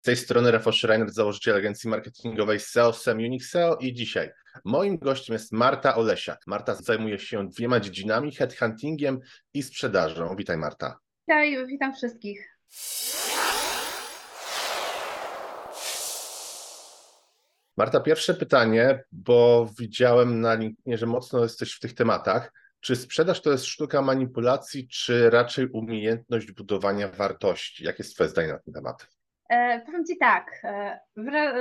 Z tej strony Rafał Schreiner, założyciel agencji marketingowej SEO, SEM Unique SEO i dzisiaj moim gościem jest Marta Olesiak. Marta zajmuje się dwiema dziedzinami, headhuntingiem i sprzedażą. Witaj Marta. Witaj, witam wszystkich. Marta, pierwsze pytanie, bo widziałem na LinkedInie, że mocno jesteś w tych tematach. Czy sprzedaż to jest sztuka manipulacji, czy raczej umiejętność budowania wartości? Jakie jest Twoje zdanie na ten temat? E, powiem Ci tak, e,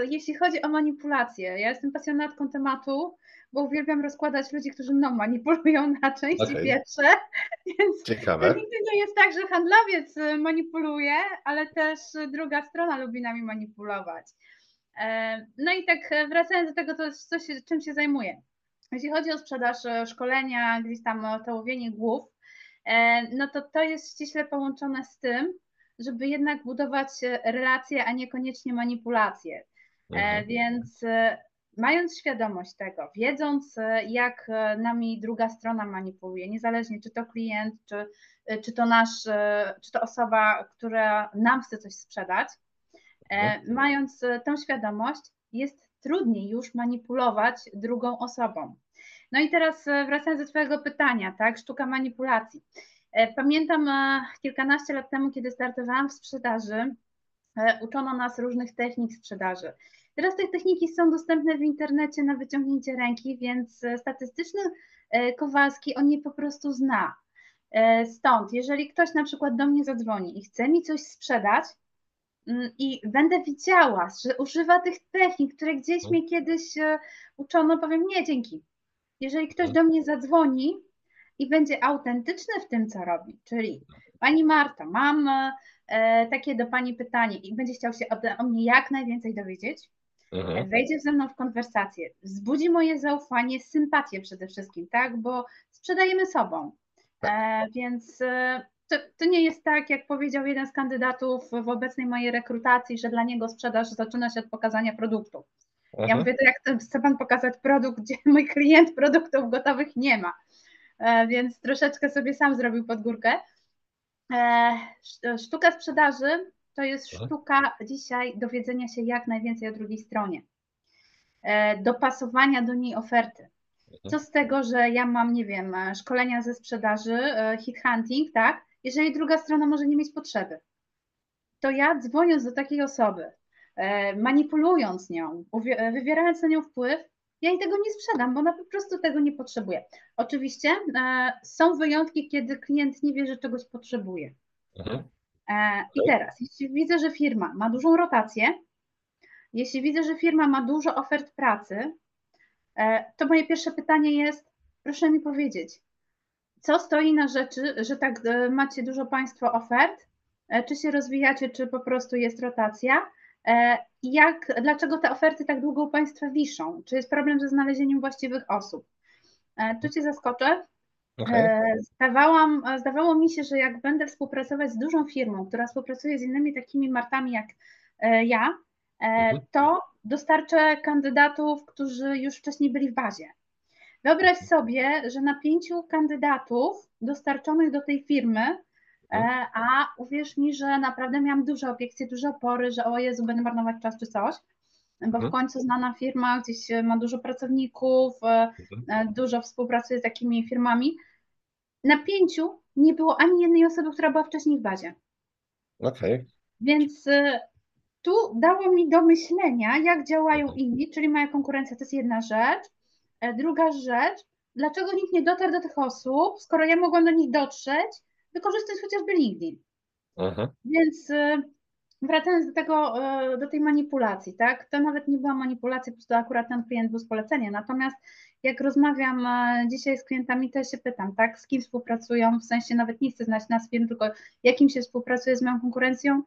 jeśli chodzi o manipulację, ja jestem pasjonatką tematu, bo uwielbiam rozkładać ludzi, którzy mną manipulują na części okay. pierwsze, więc Ciekawe. nigdy nie jest tak, że handlowiec manipuluje, ale też druga strona lubi nami manipulować. E, no i tak wracając do tego, to coś, czym się zajmuję. Jeśli chodzi o sprzedaż szkolenia, gdzieś tam to łowienie głów, no to to jest ściśle połączone z tym, żeby jednak budować relacje, a niekoniecznie manipulacje. E, mhm. Więc e, mając świadomość tego, wiedząc jak nami druga strona manipuluje, niezależnie czy to klient, czy, czy to nasz, czy to osoba, która nam chce coś sprzedać, mhm. mając tą świadomość, jest trudniej już manipulować drugą osobą. No i teraz wracając do Twojego pytania, tak, sztuka manipulacji. E, pamiętam e, kilkanaście lat temu, kiedy startowałam w sprzedaży, e, uczono nas różnych technik sprzedaży. Teraz te techniki są dostępne w internecie na wyciągnięcie ręki, więc statystyczny Kowalski on je po prostu zna. Stąd, jeżeli ktoś na przykład do mnie zadzwoni i chce mi coś sprzedać, mm, i będę widziała, że używa tych technik, które gdzieś mnie kiedyś uczono, powiem nie, dzięki. Jeżeli ktoś do mnie zadzwoni i będzie autentyczny w tym, co robi. Czyli Pani Marta, mam e, takie do Pani pytanie i będzie chciał się o, o mnie jak najwięcej dowiedzieć, mhm. wejdzie ze mną w konwersację, wzbudzi moje zaufanie, sympatię przede wszystkim, tak, bo sprzedajemy sobą. E, więc e, to, to, nie jest tak, jak powiedział jeden z kandydatów w obecnej mojej rekrutacji, że dla niego sprzedaż zaczyna się od pokazania produktu. Ja mówię, to jak chce Pan pokazać produkt, gdzie mój klient produktów gotowych nie ma. E, więc troszeczkę sobie sam zrobił pod górkę. E, sztuka sprzedaży to jest tak. sztuka dzisiaj dowiedzenia się jak najwięcej o drugiej stronie, e, dopasowania do niej oferty. Mhm. Co z tego, że ja mam, nie wiem, szkolenia ze sprzedaży, hit hunting, tak? Jeżeli druga strona może nie mieć potrzeby, to ja dzwoniąc do takiej osoby, manipulując nią, wywierając na nią wpływ, ja jej tego nie sprzedam, bo ona po prostu tego nie potrzebuje. Oczywiście e, są wyjątki, kiedy klient nie wie, że czegoś potrzebuje. Mhm. E, I teraz, jeśli widzę, że firma ma dużą rotację, jeśli widzę, że firma ma dużo ofert pracy, e, to moje pierwsze pytanie jest, proszę mi powiedzieć, co stoi na rzeczy, że tak e, macie dużo Państwo ofert, e, czy się rozwijacie, czy po prostu jest rotacja, jak, dlaczego te oferty tak długo u Państwa wiszą? Czy jest problem ze znalezieniem właściwych osób? E, tu Cię zaskoczę. Okay. E, zdawałam, zdawało mi się, że jak będę współpracować z dużą firmą, która współpracuje z innymi takimi martami jak ja, mhm. to dostarczę kandydatów, którzy już wcześniej byli w bazie. Wyobraź sobie, że na pięciu kandydatów dostarczonych do tej firmy E, a uwierz mi, że naprawdę miałam duże obiekcje, duże opory, że o Jezu, będę marnować czas czy coś, bo w mhm. końcu znana firma, gdzieś ma dużo pracowników, e, mhm. e, dużo współpracuje z takimi firmami. Na pięciu nie było ani jednej osoby, która była wcześniej w bazie. Okej. Okay. Więc tu dało mi do myślenia, jak działają mhm. inni, czyli moja konkurencja to jest jedna rzecz. Druga rzecz, dlaczego nikt nie dotarł do tych osób, skoro ja mogłam do nich dotrzeć wykorzystać chociażby LinkedIn. Aha. Więc y, wracając do tego, y, do tej manipulacji, tak, to nawet nie była manipulacja, po prostu akurat ten klient był z polecenia, natomiast jak rozmawiam y, dzisiaj z klientami, to się pytam, tak, z kim współpracują, w sensie nawet nie chcę znać nazw firm, tylko jakim się współpracuje z moją konkurencją,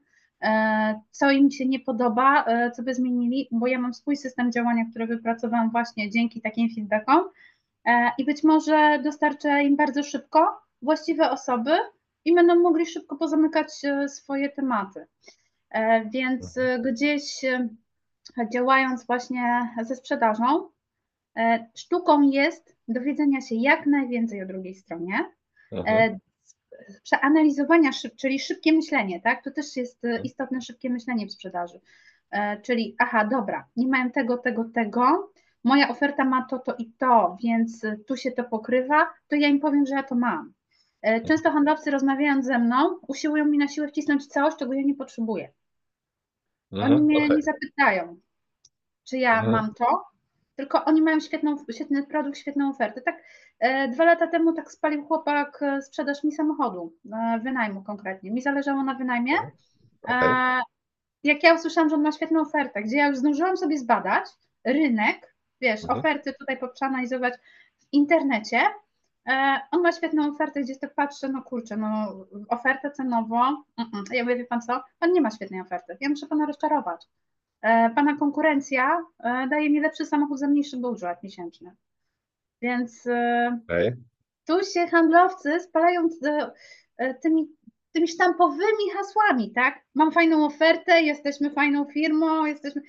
co im się nie podoba, co by zmienili, bo ja mam swój system działania, który wypracowałam właśnie dzięki takim feedbackom. I być może dostarczę im bardzo szybko, właściwe osoby i będą mogli szybko pozamykać e, swoje tematy. E, więc e, gdzieś działając właśnie ze sprzedażą, sztuką jest dowiedzenia się jak najwięcej o drugiej stronie, przeanalizowania, szyb, czyli szybkie myślenie, tak? To też jest e, istotne szybkie myślenie w sprzedaży. Czyli, aha, dobra, nie mają tego, tego, tego, moja oferta ma to, to i to, więc tu się to pokrywa, to ja im powiem, że ja to mam. Często handlowcy rozmawiając ze mną, usiłują mi na siłę wcisnąć coś, czego ja nie potrzebuję. Oni Mhm, mnie okej. nie zapytają, czy ja Mhm. mam to, tylko oni mają świetną, świetny produkt, świetną ofertę. Tak, e, dwa lata temu tak spalił chłopak e, sprzedaż mi samochodu, e, wynajmu konkretnie. Mi zależało na wynajmie. Okej. E, jak ja usłyszałam, że on ma świetną ofertę, gdzie ja już zdążyłam sobie zbadać rynek, wiesz, Mhm. oferty tutaj przeanalizować w internecie, e, on ma świetną ofertę, gdzie tak patrzę, no kurczę, no ofertę cenową, mm-mm. ja mówię, wie pan co, pan nie ma świetnej oferty, ja muszę pana rozczarować. E, Pana konkurencja e, daje mi lepszy samochód za mniejszy budżet miesięczny. Więc e, Okej. tu się handlowcy spalają e, e, tymi, tymi sztampowymi hasłami, tak? Mam fajną ofertę, jesteśmy fajną firmą, jesteśmy.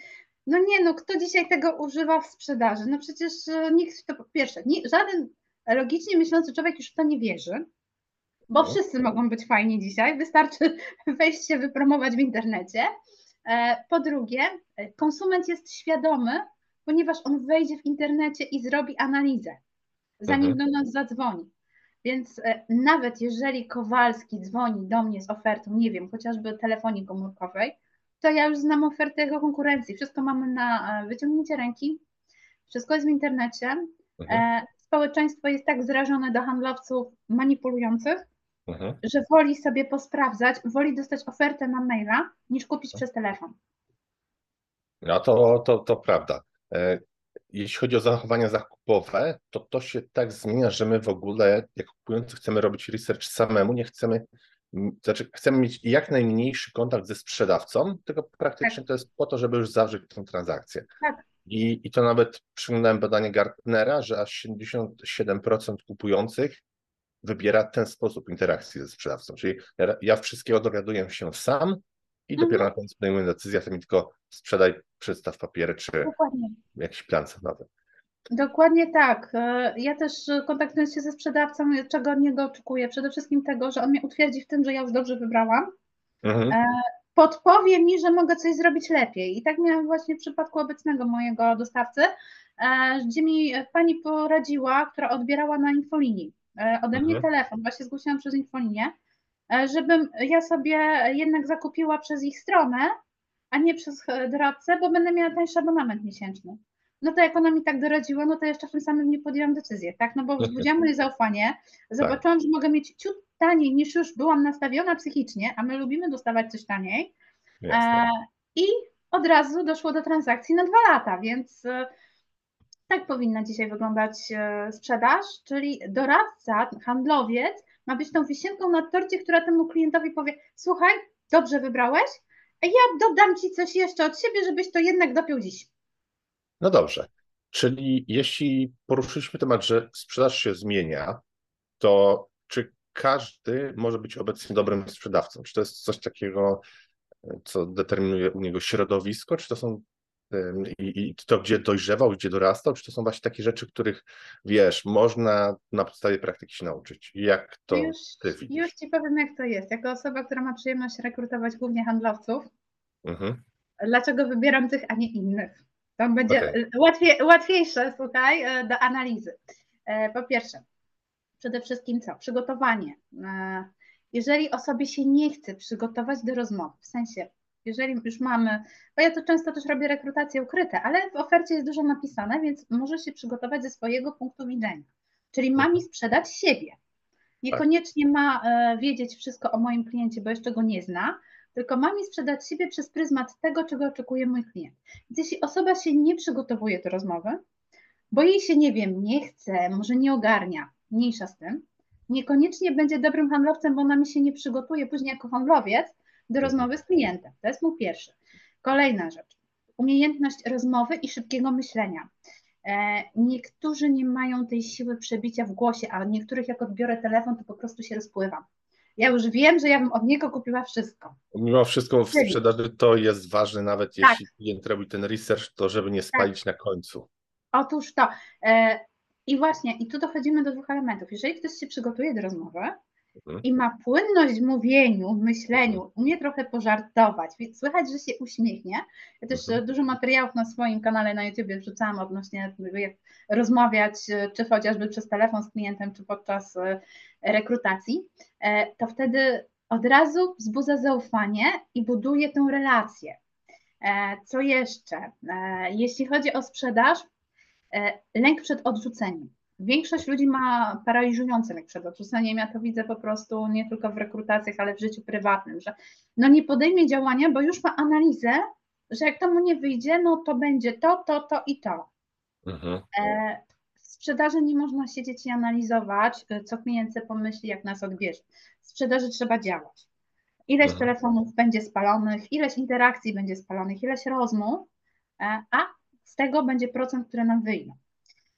No nie, no kto dzisiaj tego używa w sprzedaży? No przecież e, nikt to po pierwsze, nie, żaden logicznie myślący człowiek już w to nie wierzy, bo Mhm. wszyscy mogą być fajni dzisiaj, wystarczy wejść się wypromować w internecie. E, Po drugie, e, konsument jest świadomy, ponieważ on wejdzie w internecie i zrobi analizę, zanim Mhm. do nas zadzwoni. Więc e, nawet jeżeli Kowalski dzwoni do mnie z ofertą, nie wiem, chociażby telefonii komórkowej, to ja już znam ofertę jego konkurencji. Wszystko mamy na wyciągnięcie ręki, wszystko jest w internecie. Mhm. Społeczeństwo jest tak zrażone do handlowców manipulujących, Mhm. że woli sobie posprawdzać, woli dostać ofertę na maila, niż kupić przez telefon. No to, to, to prawda. E, Jeśli chodzi o zachowania zakupowe, to to się tak zmienia, że my w ogóle, jak kupujący, chcemy robić research samemu, nie chcemy, znaczy chcemy mieć jak najmniejszy kontakt ze sprzedawcą, tylko praktycznie to jest po to, żeby już zawrzeć tę transakcję. Tak. I, I to nawet przyglądałem badanie Gartnera, że aż 77% kupujących wybiera ten sposób interakcji ze sprzedawcą. Czyli ja, ja wszystkiego dowiaduję się sam i Mhm. dopiero na końcu podejmuję decyzję, to mi tylko sprzedaj, przedstaw papiery czy Dokładnie. jakiś plan cenowy. Dokładnie tak. E, Ja też e, kontaktując się ze sprzedawcą, czego od niego oczekuję? Przede wszystkim tego, że on mnie utwierdzi w tym, że ja już dobrze wybrałam. Mhm. Podpowie mi, że mogę coś zrobić lepiej. I tak miałam właśnie w przypadku obecnego mojego dostawcy, e, gdzie mi pani poradziła, która odbierała na infolinii e, ode mnie Mhm. telefon, właśnie zgłosiłam przez infolinię, e, żebym ja sobie jednak zakupiła przez ich stronę, a nie przez doradcę, bo będę miała tańszy abonament miesięczny. No to jak ona mi tak doradziła, no to jeszcze w tym samym nie podjęłam decyzję, tak? No bo wzbudziłam moje zaufanie, zobaczyłam, że mogę mieć ciut taniej niż już byłam nastawiona psychicznie, a my lubimy dostawać coś taniej. E, I od razu doszło do transakcji na dwa lata, więc e, tak powinna dzisiaj wyglądać e, sprzedaż, czyli doradca, handlowiec ma być tą wisienką na torcie, która temu klientowi powie: Słuchaj, dobrze wybrałeś, a ja dodam ci coś jeszcze od siebie, żebyś to jednak dopiął dziś. No dobrze. Czyli jeśli poruszyliśmy temat, że sprzedaż się zmienia, to czy każdy może być obecnie dobrym sprzedawcą? Czy to jest coś takiego, co determinuje u niego środowisko, czy to są i, i to, gdzie dojrzewał, gdzie dorastał, czy to są właśnie takie rzeczy, których wiesz, można na podstawie praktyki się nauczyć? Jak to już, ty widzisz? już ci powiem, jak to jest. Jako osoba, która ma przyjemność rekrutować głównie handlowców, Mhm. dlaczego wybieram tych, a nie innych? To będzie Okej. łatwiej, łatwiejsze, słuchaj, e, do analizy. E, Po pierwsze, przede wszystkim co? Przygotowanie. E, Jeżeli osobie się nie chce przygotować do rozmowy, w sensie, jeżeli już mamy, bo ja to często też robię rekrutacje ukryte, ale w ofercie jest dużo napisane, więc może się przygotować ze swojego punktu widzenia. Czyli ma mi sprzedać siebie. Niekoniecznie ma wiedzieć wszystko o moim kliencie, bo jeszcze go nie zna, tylko ma mi sprzedać siebie przez pryzmat tego, czego oczekuje mój klient. Więc jeśli osoba się nie przygotowuje do rozmowy, bo jej się, nie wiem, nie chce, może nie ogarnia, mniejsza z tym, niekoniecznie będzie dobrym handlowcem, bo ona mi się nie przygotuje później jako handlowiec do rozmowy z klientem. To jest mój pierwszy. Kolejna rzecz. Umiejętność rozmowy i szybkiego myślenia. E, Niektórzy nie mają tej siły przebicia w głosie, a niektórych jak odbiorę telefon, to po prostu się rozpływam. Ja już wiem, że ja bym od niego kupiła wszystko. Mimo wszystko w sprzedaży to jest ważne, nawet Tak. jeśli klient robi ten research, to żeby nie spalić na końcu. Otóż to. E, I właśnie, i tu dochodzimy do dwóch elementów. Jeżeli ktoś się przygotuje do rozmowy. I ma płynność w mówieniu, w myśleniu, umie trochę pożartować, więc słychać, że się uśmiechnie. Ja też Mhm. dużo materiałów na swoim kanale na YouTube wrzucałam odnośnie tego, jak rozmawiać, e, czy chociażby przez telefon z klientem, czy podczas e, rekrutacji, e, to wtedy od razu wzbudza zaufanie i buduje tę relację. Co jeszcze? Jeśli chodzi o sprzedaż, lęk przed odrzuceniem. Większość ludzi ma paraliżujący lęk przed odrzuceniem. Ja to widzę po prostu nie tylko w rekrutacjach, ale w życiu prywatnym, że no nie podejmie działania, bo już ma analizę, że jak to mu nie wyjdzie, no to będzie to, to, to i to. Mhm. E, W sprzedaży nie można siedzieć i analizować, e, co klient pomyśli, jak nas odbierze. W sprzedaży trzeba działać. Ileś Mhm. telefonów będzie spalonych, ileś interakcji będzie spalonych, ileś rozmów, e, a z tego będzie procent, które nam wyjdą.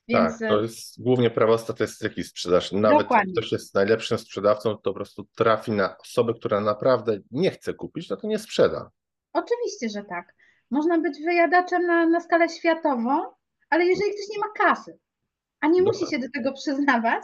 Więc Tak, to jest głównie prawo statystyki sprzedaż. Nawet Dokładnie. jak ktoś jest najlepszym sprzedawcą, to po prostu trafi na osobę, która naprawdę nie chce kupić, no to nie sprzeda. Oczywiście, że tak. Można być wyjadaczem na, na skalę światową, ale jeżeli ktoś nie ma kasy, a nie musi się do tego przyznawać,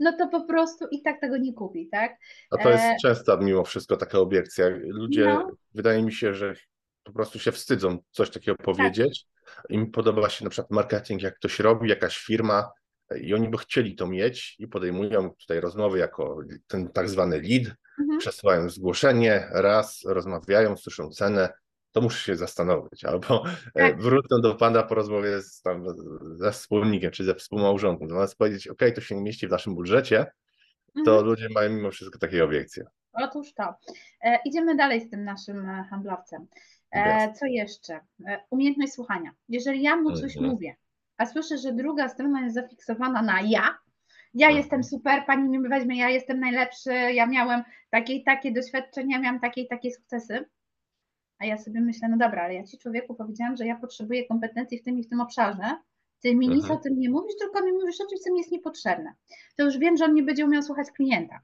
No to po prostu i tak tego nie kupi, tak? A to jest E, częsta mimo wszystko taka obiekcja. Ludzie, No. wydaje mi się, że po prostu się wstydzą coś takiego powiedzieć. Im podoba się na przykład marketing, jak ktoś robi, jakaś firma i oni by chcieli to mieć i podejmują tutaj rozmowy jako ten tak zwany lead, Mhm. przesyłają zgłoszenie, raz rozmawiają, słyszą cenę, to muszę się zastanowić, albo e, Tak. wrócę do pana po rozmowie z, tam, ze wspólnikiem czy ze współmałżonką, zamiast powiedzieć, ok, to się nie mieści w naszym budżecie, to Mhm. ludzie mają mimo wszystko takie obiekcje. Otóż to. E, idziemy dalej z tym naszym e, handlowcem. E, co jeszcze? E, umiejętność słuchania. Jeżeli ja mu coś Mhm. mówię, a słyszę, że druga strona jest zafiksowana na ja, ja Mhm. jestem super, pani mnie weźmie, ja jestem najlepszy, ja miałem takie i takie doświadczenia, miałam takie i takie sukcesy. A ja sobie myślę, no dobra, ale ja ci człowieku powiedziałam, że ja potrzebuję kompetencji w tym i w tym obszarze. Ty mi nic Mhm. o tym nie mówisz, tylko mi mówisz o czymś, co mi jest niepotrzebne. To już wiem, że on nie będzie umiał słuchać klienta.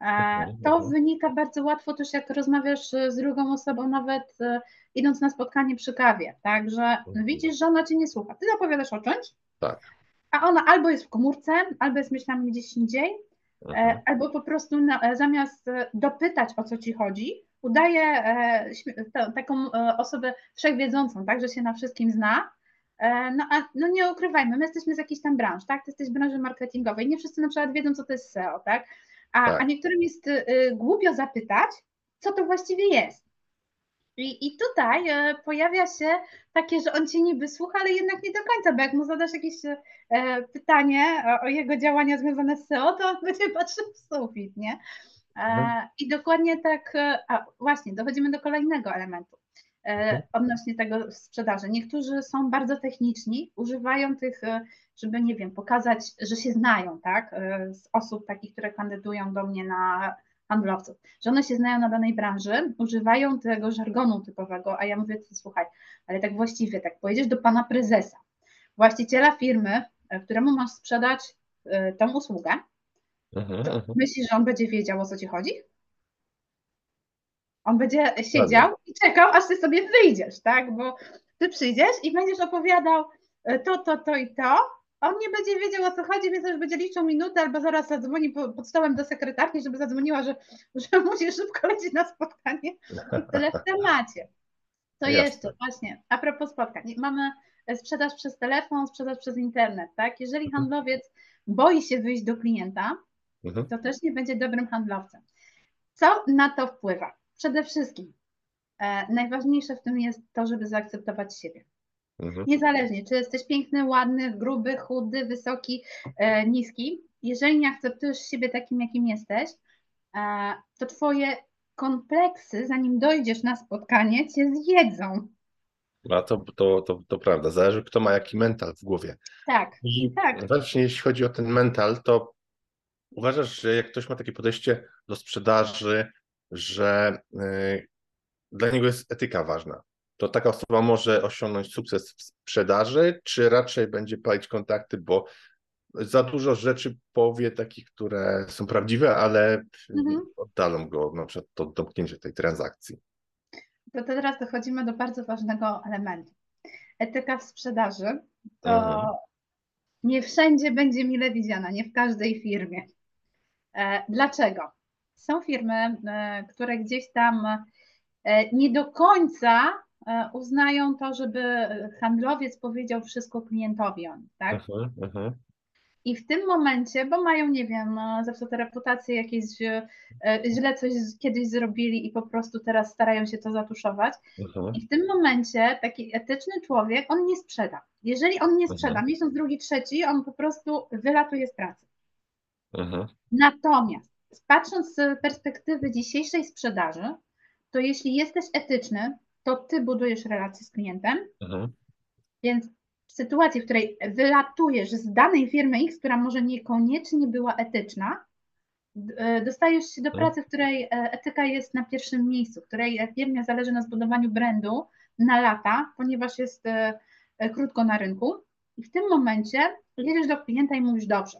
Mhm, To mhm. wynika bardzo łatwo też, jak rozmawiasz e, z drugą osobą, nawet e, idąc na spotkanie przy kawie, tak, że widzisz, że ona cię nie słucha. Ty opowiadasz o czymś, Tak. a ona albo jest w komórce, albo jest myślami gdzieś indziej, Mhm. e, albo po prostu na, zamiast dopytać o co ci chodzi, udaje e, taką e, osobę wszechwiedzącą, tak, że się na wszystkim zna. E, No a no nie ukrywajmy, my jesteśmy z jakiejś tam branż, tak? Ty jesteś branży marketingowej. Nie wszyscy na przykład wiedzą, co to jest SEO, tak? A, Tak. a niektórym jest y, y, głupio zapytać, co to właściwie jest. I, I tutaj pojawia się takie, że on cię niby słucha, ale jednak nie do końca, bo jak mu zadasz jakieś pytanie o, o jego działania związane z SEO, to on będzie patrzył w sufit, nie? E, Mhm. I dokładnie tak, e, a właśnie, dochodzimy do kolejnego elementu e, Mhm. odnośnie tego sprzedaży. Niektórzy są bardzo techniczni, używają tych, żeby, nie wiem, pokazać, że się znają, tak, z osób takich, które kandydują do mnie na handlowców, że one się znają na danej branży, używają tego żargonu typowego, a ja mówię, słuchaj, ale tak właściwie, tak pojedziesz do pana prezesa, właściciela firmy, któremu masz sprzedać tą usługę, Mhm. Mhm. myślisz, że on będzie wiedział, o co ci chodzi? On będzie siedział i czekał, aż ty sobie wyjdziesz, tak? Bo ty przyjdziesz i będziesz opowiadał e, to, to, to i to. On nie będzie wiedział, o co chodzi, więc już będzie liczył minutę albo zaraz zadzwoni po- pod stołem do sekretarki, żeby zadzwoniła, że, że musi szybko lecieć na spotkanie i tyle w temacie. To Jasne. jeszcze, właśnie, a propos spotkań. Mamy sprzedaż przez telefon, sprzedaż przez internet, tak? Jeżeli Mhm. handlowiec boi się wyjść do klienta, Mhm. to też nie będzie dobrym handlowcem. Co na to wpływa? Przede wszystkim e, najważniejsze w tym jest to, żeby zaakceptować siebie. Mhm. Niezależnie, czy jesteś piękny, ładny, gruby, chudy, wysoki, e, niski, jeżeli nie akceptujesz siebie takim, jakim jesteś, e, to twoje kompleksy, zanim dojdziesz na spotkanie, cię zjedzą. A to, to, to, to prawda, zależy kto ma jaki mental w głowie. Tak, I Tak. właśnie jeśli chodzi o ten mental, to uważasz, że jak ktoś ma takie podejście do sprzedaży, że y, dla niego jest etyka ważna, to taka osoba może osiągnąć sukces w sprzedaży, czy raczej będzie palić kontakty, bo za dużo rzeczy powie takich, które są prawdziwe, ale Mhm. oddalą go na przykład do domknięcia tej transakcji. To teraz dochodzimy do bardzo ważnego elementu. Etyka w sprzedaży to Mhm. nie wszędzie będzie mile widziana, nie w każdej firmie. E, Dlaczego? Są firmy, e, które gdzieś tam e, nie do końca uznają to, żeby handlowiec powiedział wszystko klientowi on, tak? Mhm, mhm, I w tym momencie, bo mają, nie wiem, zawsze te reputacje jakieś, źle coś kiedyś zrobili i po prostu teraz starają się to zatuszować. mhm, I w tym momencie taki etyczny człowiek, on nie sprzeda. Jeżeli on nie sprzeda, miesiąc, drugi, trzeci, on po prostu wylatuje z pracy. Mhm, Natomiast patrząc z perspektywy dzisiejszej sprzedaży, to jeśli jesteś etyczny, to ty budujesz relacje z klientem, mhm, więc w sytuacji, w której wylatujesz z danej firmy X, która może niekoniecznie była etyczna, e, dostajesz się do Mhm. pracy, w której e, etyka jest na pierwszym miejscu, w której firmie zależy na zbudowaniu brandu na lata, ponieważ jest e, krótko na rynku. I w tym momencie jedziesz do klienta i mówisz, dobrze,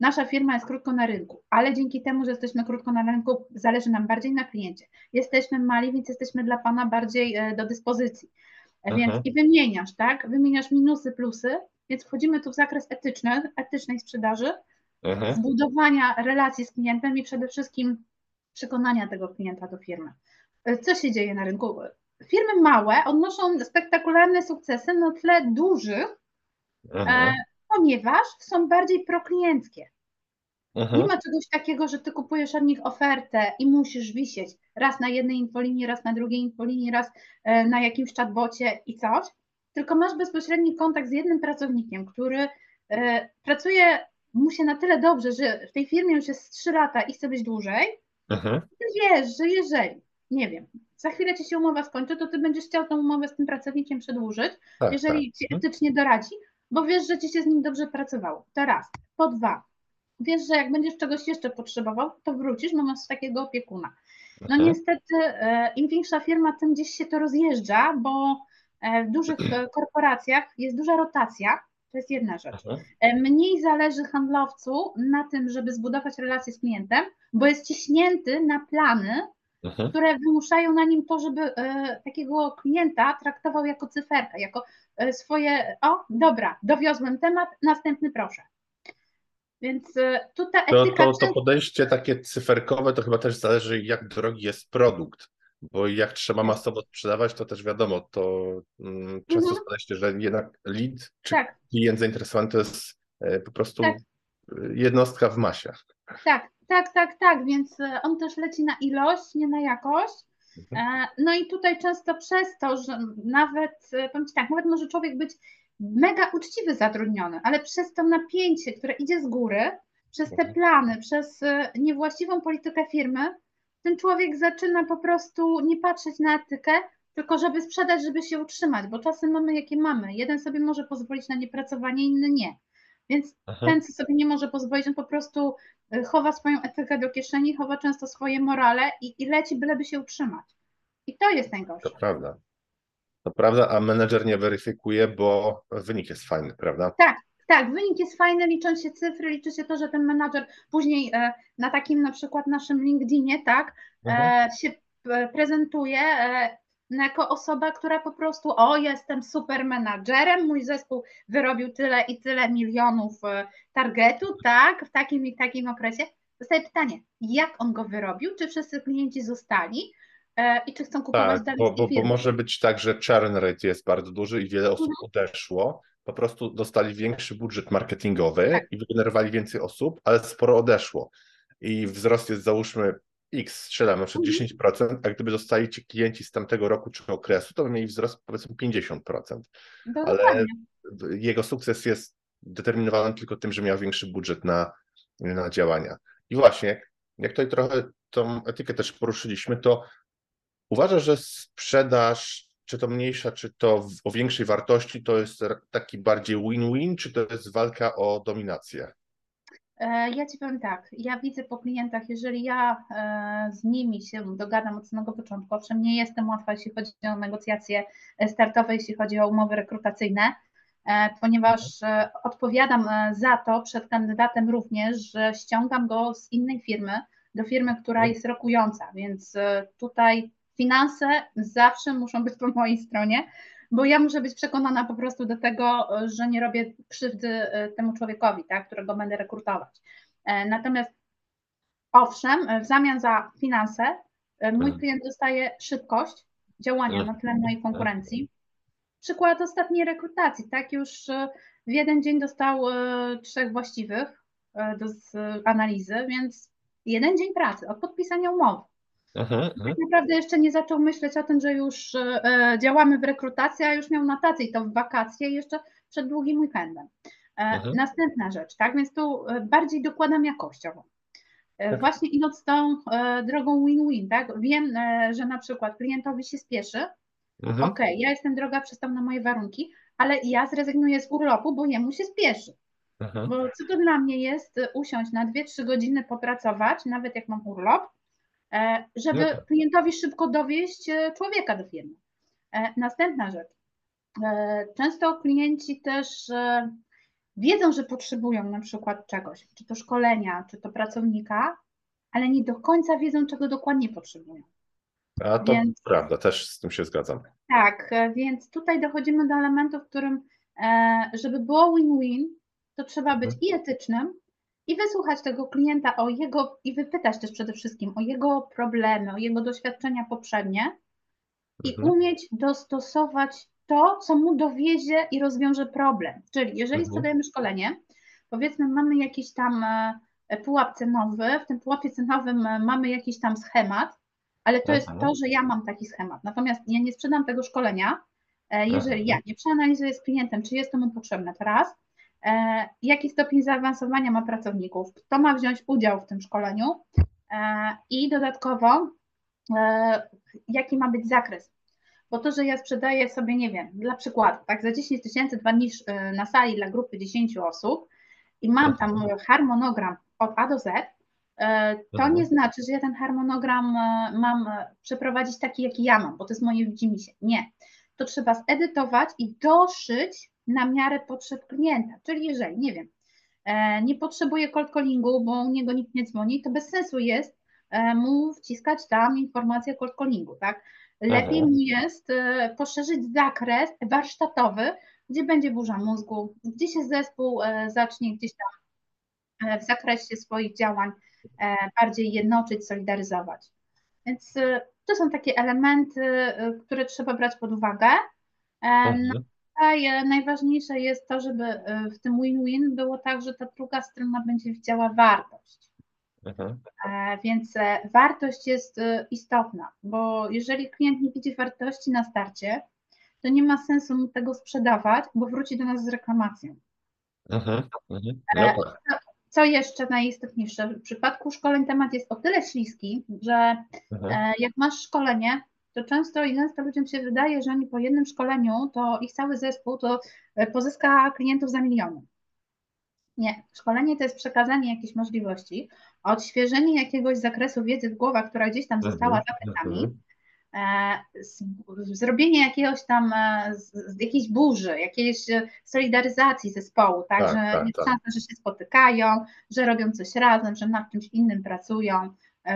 nasza firma jest krótko na rynku, ale dzięki temu, że jesteśmy krótko na rynku, zależy nam bardziej na kliencie. Jesteśmy mali, więc jesteśmy dla Pana bardziej e, do dyspozycji. E, Więc Mhm. i wymieniasz, tak? Wymieniasz minusy, plusy, więc wchodzimy tu w zakres etyczny, etycznej sprzedaży, mhm. zbudowania relacji z klientem i przede wszystkim przekonania tego klienta do firmy. E, Co się dzieje na rynku? Firmy małe odnoszą spektakularne sukcesy na tle dużych, e, mhm, ponieważ są bardziej proklienckie. Nie mhm. ma czegoś takiego, że ty kupujesz od nich ofertę i musisz wisieć raz na jednej infolinii, raz na drugiej infolinii, raz e, na jakimś chatbocie i coś, tylko masz bezpośredni kontakt z jednym pracownikiem, który e, pracuje mu się na tyle dobrze, że w tej firmie już jest 3 lata i chce być dłużej, mhm. ty wiesz, że jeżeli, nie wiem, za chwilę ci się umowa skończy, to ty będziesz chciał tą umowę z tym pracownikiem przedłużyć, Tak, jeżeli tak. ci Mhm. etycznie doradzi, bo wiesz, że ci się z nim dobrze pracowało. To raz. Po dwa, wiesz, że jak będziesz czegoś jeszcze potrzebował, to wrócisz, bo masz takiego opiekuna. No Mhm. niestety, e, im większa firma, tym gdzieś się to rozjeżdża, bo e, w dużych e, korporacjach jest duża rotacja. To jest jedna rzecz. E, Mniej zależy handlowcu na tym, żeby zbudować relację z klientem, bo jest ciśnięty na plany, Mhm. które wymuszają na nim to, żeby e, takiego klienta traktował jako cyferkę, jako e, swoje, o dobra, dowiozłem temat, następny proszę. Więc e, tu ta To, etyka to, to często- podejście takie cyferkowe to chyba też zależy, jak drogi jest produkt. Bo jak trzeba masowo sprzedawać, to też wiadomo, to mm, często Mhm. jest podejście, że jednak lead czy tak, klient zainteresowany to jest e, po prostu Tak. jednostka w masie. tak, tak, tak, tak, więc e, on też leci na ilość, nie na jakość. Mhm. E, No i tutaj często przez to, że nawet, e, powiem Ci tak, nawet może człowiek być mega uczciwy zatrudniony, ale przez to napięcie, które idzie z góry, przez te Mhm. plany, przez niewłaściwą politykę firmy, ten człowiek zaczyna po prostu nie patrzeć na etykę, tylko żeby sprzedać, żeby się utrzymać, bo czasy mamy jakie mamy. Jeden sobie może pozwolić na niepracowanie, inny nie. Więc Mhm. ten, co sobie nie może pozwolić, on po prostu y, chowa swoją etykę do kieszeni, chowa często swoje morale i, i leci, byleby się utrzymać. I to jest najgorsze. To prawda. To prawda, a menedżer nie weryfikuje, bo wynik jest fajny, prawda? Tak, wynik jest fajny, liczą się cyfry, liczy się to, że ten menadżer później e, na takim na przykład naszym LinkedInie, tak, Mhm. e, się e, prezentuje jako osoba, która po prostu, o, jestem super menadżerem, mój zespół wyrobił tyle i tyle milionów e, targetu, tak, w takim i takim okresie. Dostaję pytanie, jak on go wyrobił, czy wszyscy klienci zostali e, i czy chcą kupować Tak, dalej bo, bo, bo może być tak, że churn rate jest bardzo duży i wiele osób Mhm. odeszło. Po prostu dostali większy budżet marketingowy Tak. i wygenerowali więcej osób, ale sporo odeszło. I wzrost jest załóżmy X, strzelam, na przykład Mhm. 10%, a gdyby zostali ci klienci z tamtego roku czy okresu, to by mieli wzrost powiedzmy 50%. No, ale- dokładnie. Jego sukces jest determinowany tylko tym, że miał większy budżet na, na działania. I właśnie, jak, tutaj trochę tą etykę też poruszyliśmy, to uważasz, że sprzedaż, czy to mniejsza, czy to w, o większej wartości, to jest taki bardziej win-win, czy to jest walka o dominację? E, Ja Ci powiem tak, ja widzę po klientach, jeżeli ja e, z nimi się dogadam od samego początku, owszem, nie jestem łatwa, jeśli chodzi o negocjacje e, startowe, jeśli chodzi o umowy rekrutacyjne, ponieważ odpowiadam za to przed kandydatem również, że ściągam go z innej firmy do firmy, która jest rokująca, więc tutaj finanse zawsze muszą być po mojej stronie, bo ja muszę być przekonana po prostu do tego, że nie robię krzywdy e, temu człowiekowi, tak, którego będę rekrutować. E, Natomiast owszem, e, w zamian za finanse mój Mhm. klient dostaje szybkość działania Mhm. na tle mojej konkurencji. Przykład ostatniej rekrutacji, tak, już w jeden dzień dostał trzech właściwych do analizy, więc jeden dzień pracy od podpisania umowy Mhm, mhm. tak naprawdę jeszcze nie zaczął myśleć o tym, że już e, działamy w rekrutacji, a już miał notację i to w wakacje jeszcze przed długim weekendem. E. Następna rzecz, tak, więc tu e, bardziej dokładam jakościowo. E, Tak. Właśnie idąc tą e, drogą win-win, tak, wiem, e, że na przykład klientowi się spieszy, Mhm. ok, ja jestem droga, przystał na moje warunki, ale ja zrezygnuję z urlopu, bo jemu się spieszy. Mhm. Bo co to dla mnie jest usiąść na 2-3 godziny, popracować, nawet jak mam urlop, żeby No tak. klientowi szybko dowieść e, człowieka do firmy. E, Następna rzecz. E, Często klienci też e, wiedzą, że potrzebują na przykład czegoś, czy to szkolenia, czy to pracownika, ale nie do końca wiedzą, czego dokładnie potrzebują. A to Więc- prawda, też z tym się zgadzam. Tak, e, więc tutaj dochodzimy do elementu, w którym, e, żeby było win-win, to trzeba być i etycznym, i wysłuchać tego klienta o jego, i wypytać też przede wszystkim o jego problemy, o jego doświadczenia poprzednie i Mhm. umieć dostosować to, co mu dowiezie i rozwiąże problem. Czyli jeżeli Mhm. sprzedajemy szkolenie, powiedzmy mamy jakiś tam e, pułap cenowy, w tym pułapie cenowym e, mamy jakiś tam schemat, ale to jest Mhm. to, że ja mam taki schemat. Natomiast ja nie sprzedam tego szkolenia, e, jeżeli Mhm. ja nie przeanalizuję z klientem, czy jest to mu potrzebne teraz, e, jaki stopień zaawansowania ma pracowników, kto ma wziąć udział w tym szkoleniu e, i dodatkowo e, jaki ma być zakres. Bo to, że ja sprzedaję sobie, nie wiem, dla przykładu, tak, za 10 tysięcy dwa dni e, na sali dla grupy 10 osób i mam tam harmonogram od A do Z, e, to Mhm. nie znaczy, że ja ten harmonogram e, mam e, przeprowadzić taki, jaki ja mam, bo to jest moje widzimisię. Nie. To trzeba zedytować i doszyć na miarę potrzeb klienta. Czyli jeżeli, nie wiem, e, nie potrzebuje cold callingu, bo u niego nikt nie dzwoni, to bez sensu jest e, mu wciskać tam informację cold callingu, tak? Lepiej Aha. mu jest e, poszerzyć zakres warsztatowy, gdzie będzie burza mózgu, gdzie się zespół zacznie gdzieś tam w zakresie swoich działań bardziej jednoczyć, solidaryzować. Więc to są takie elementy, które trzeba brać pod uwagę. E, Mhm. Tutaj e, najważniejsze jest to, żeby e, w tym win-win było tak, że ta druga strona będzie widziała wartość. Mhm. E, Więc e, wartość jest istotna, bo jeżeli klient nie widzi wartości na starcie, to nie ma sensu mu tego sprzedawać, bo wróci do nas z reklamacją. Mhm. Mhm. No tak. Co jeszcze najistotniejsze, w przypadku szkoleń temat jest o tyle śliski, że jak masz szkolenie, to często i często ludziom się wydaje, że oni po jednym szkoleniu, to ich cały zespół to e, pozyska klientów za miliony. Nie, szkolenie to jest przekazanie jakiejś możliwości, odświeżenie jakiegoś zakresu wiedzy w głowach, która gdzieś tam została Mhm. za plecami, Mhm. e, zrobienie jakiegoś tam, e, jakiejś burzy, jakiejś solidaryzacji zespołu, tak, Tak, że tak, jest tak. szansa, że się spotykają, że robią coś razem, że nad czymś innym pracują,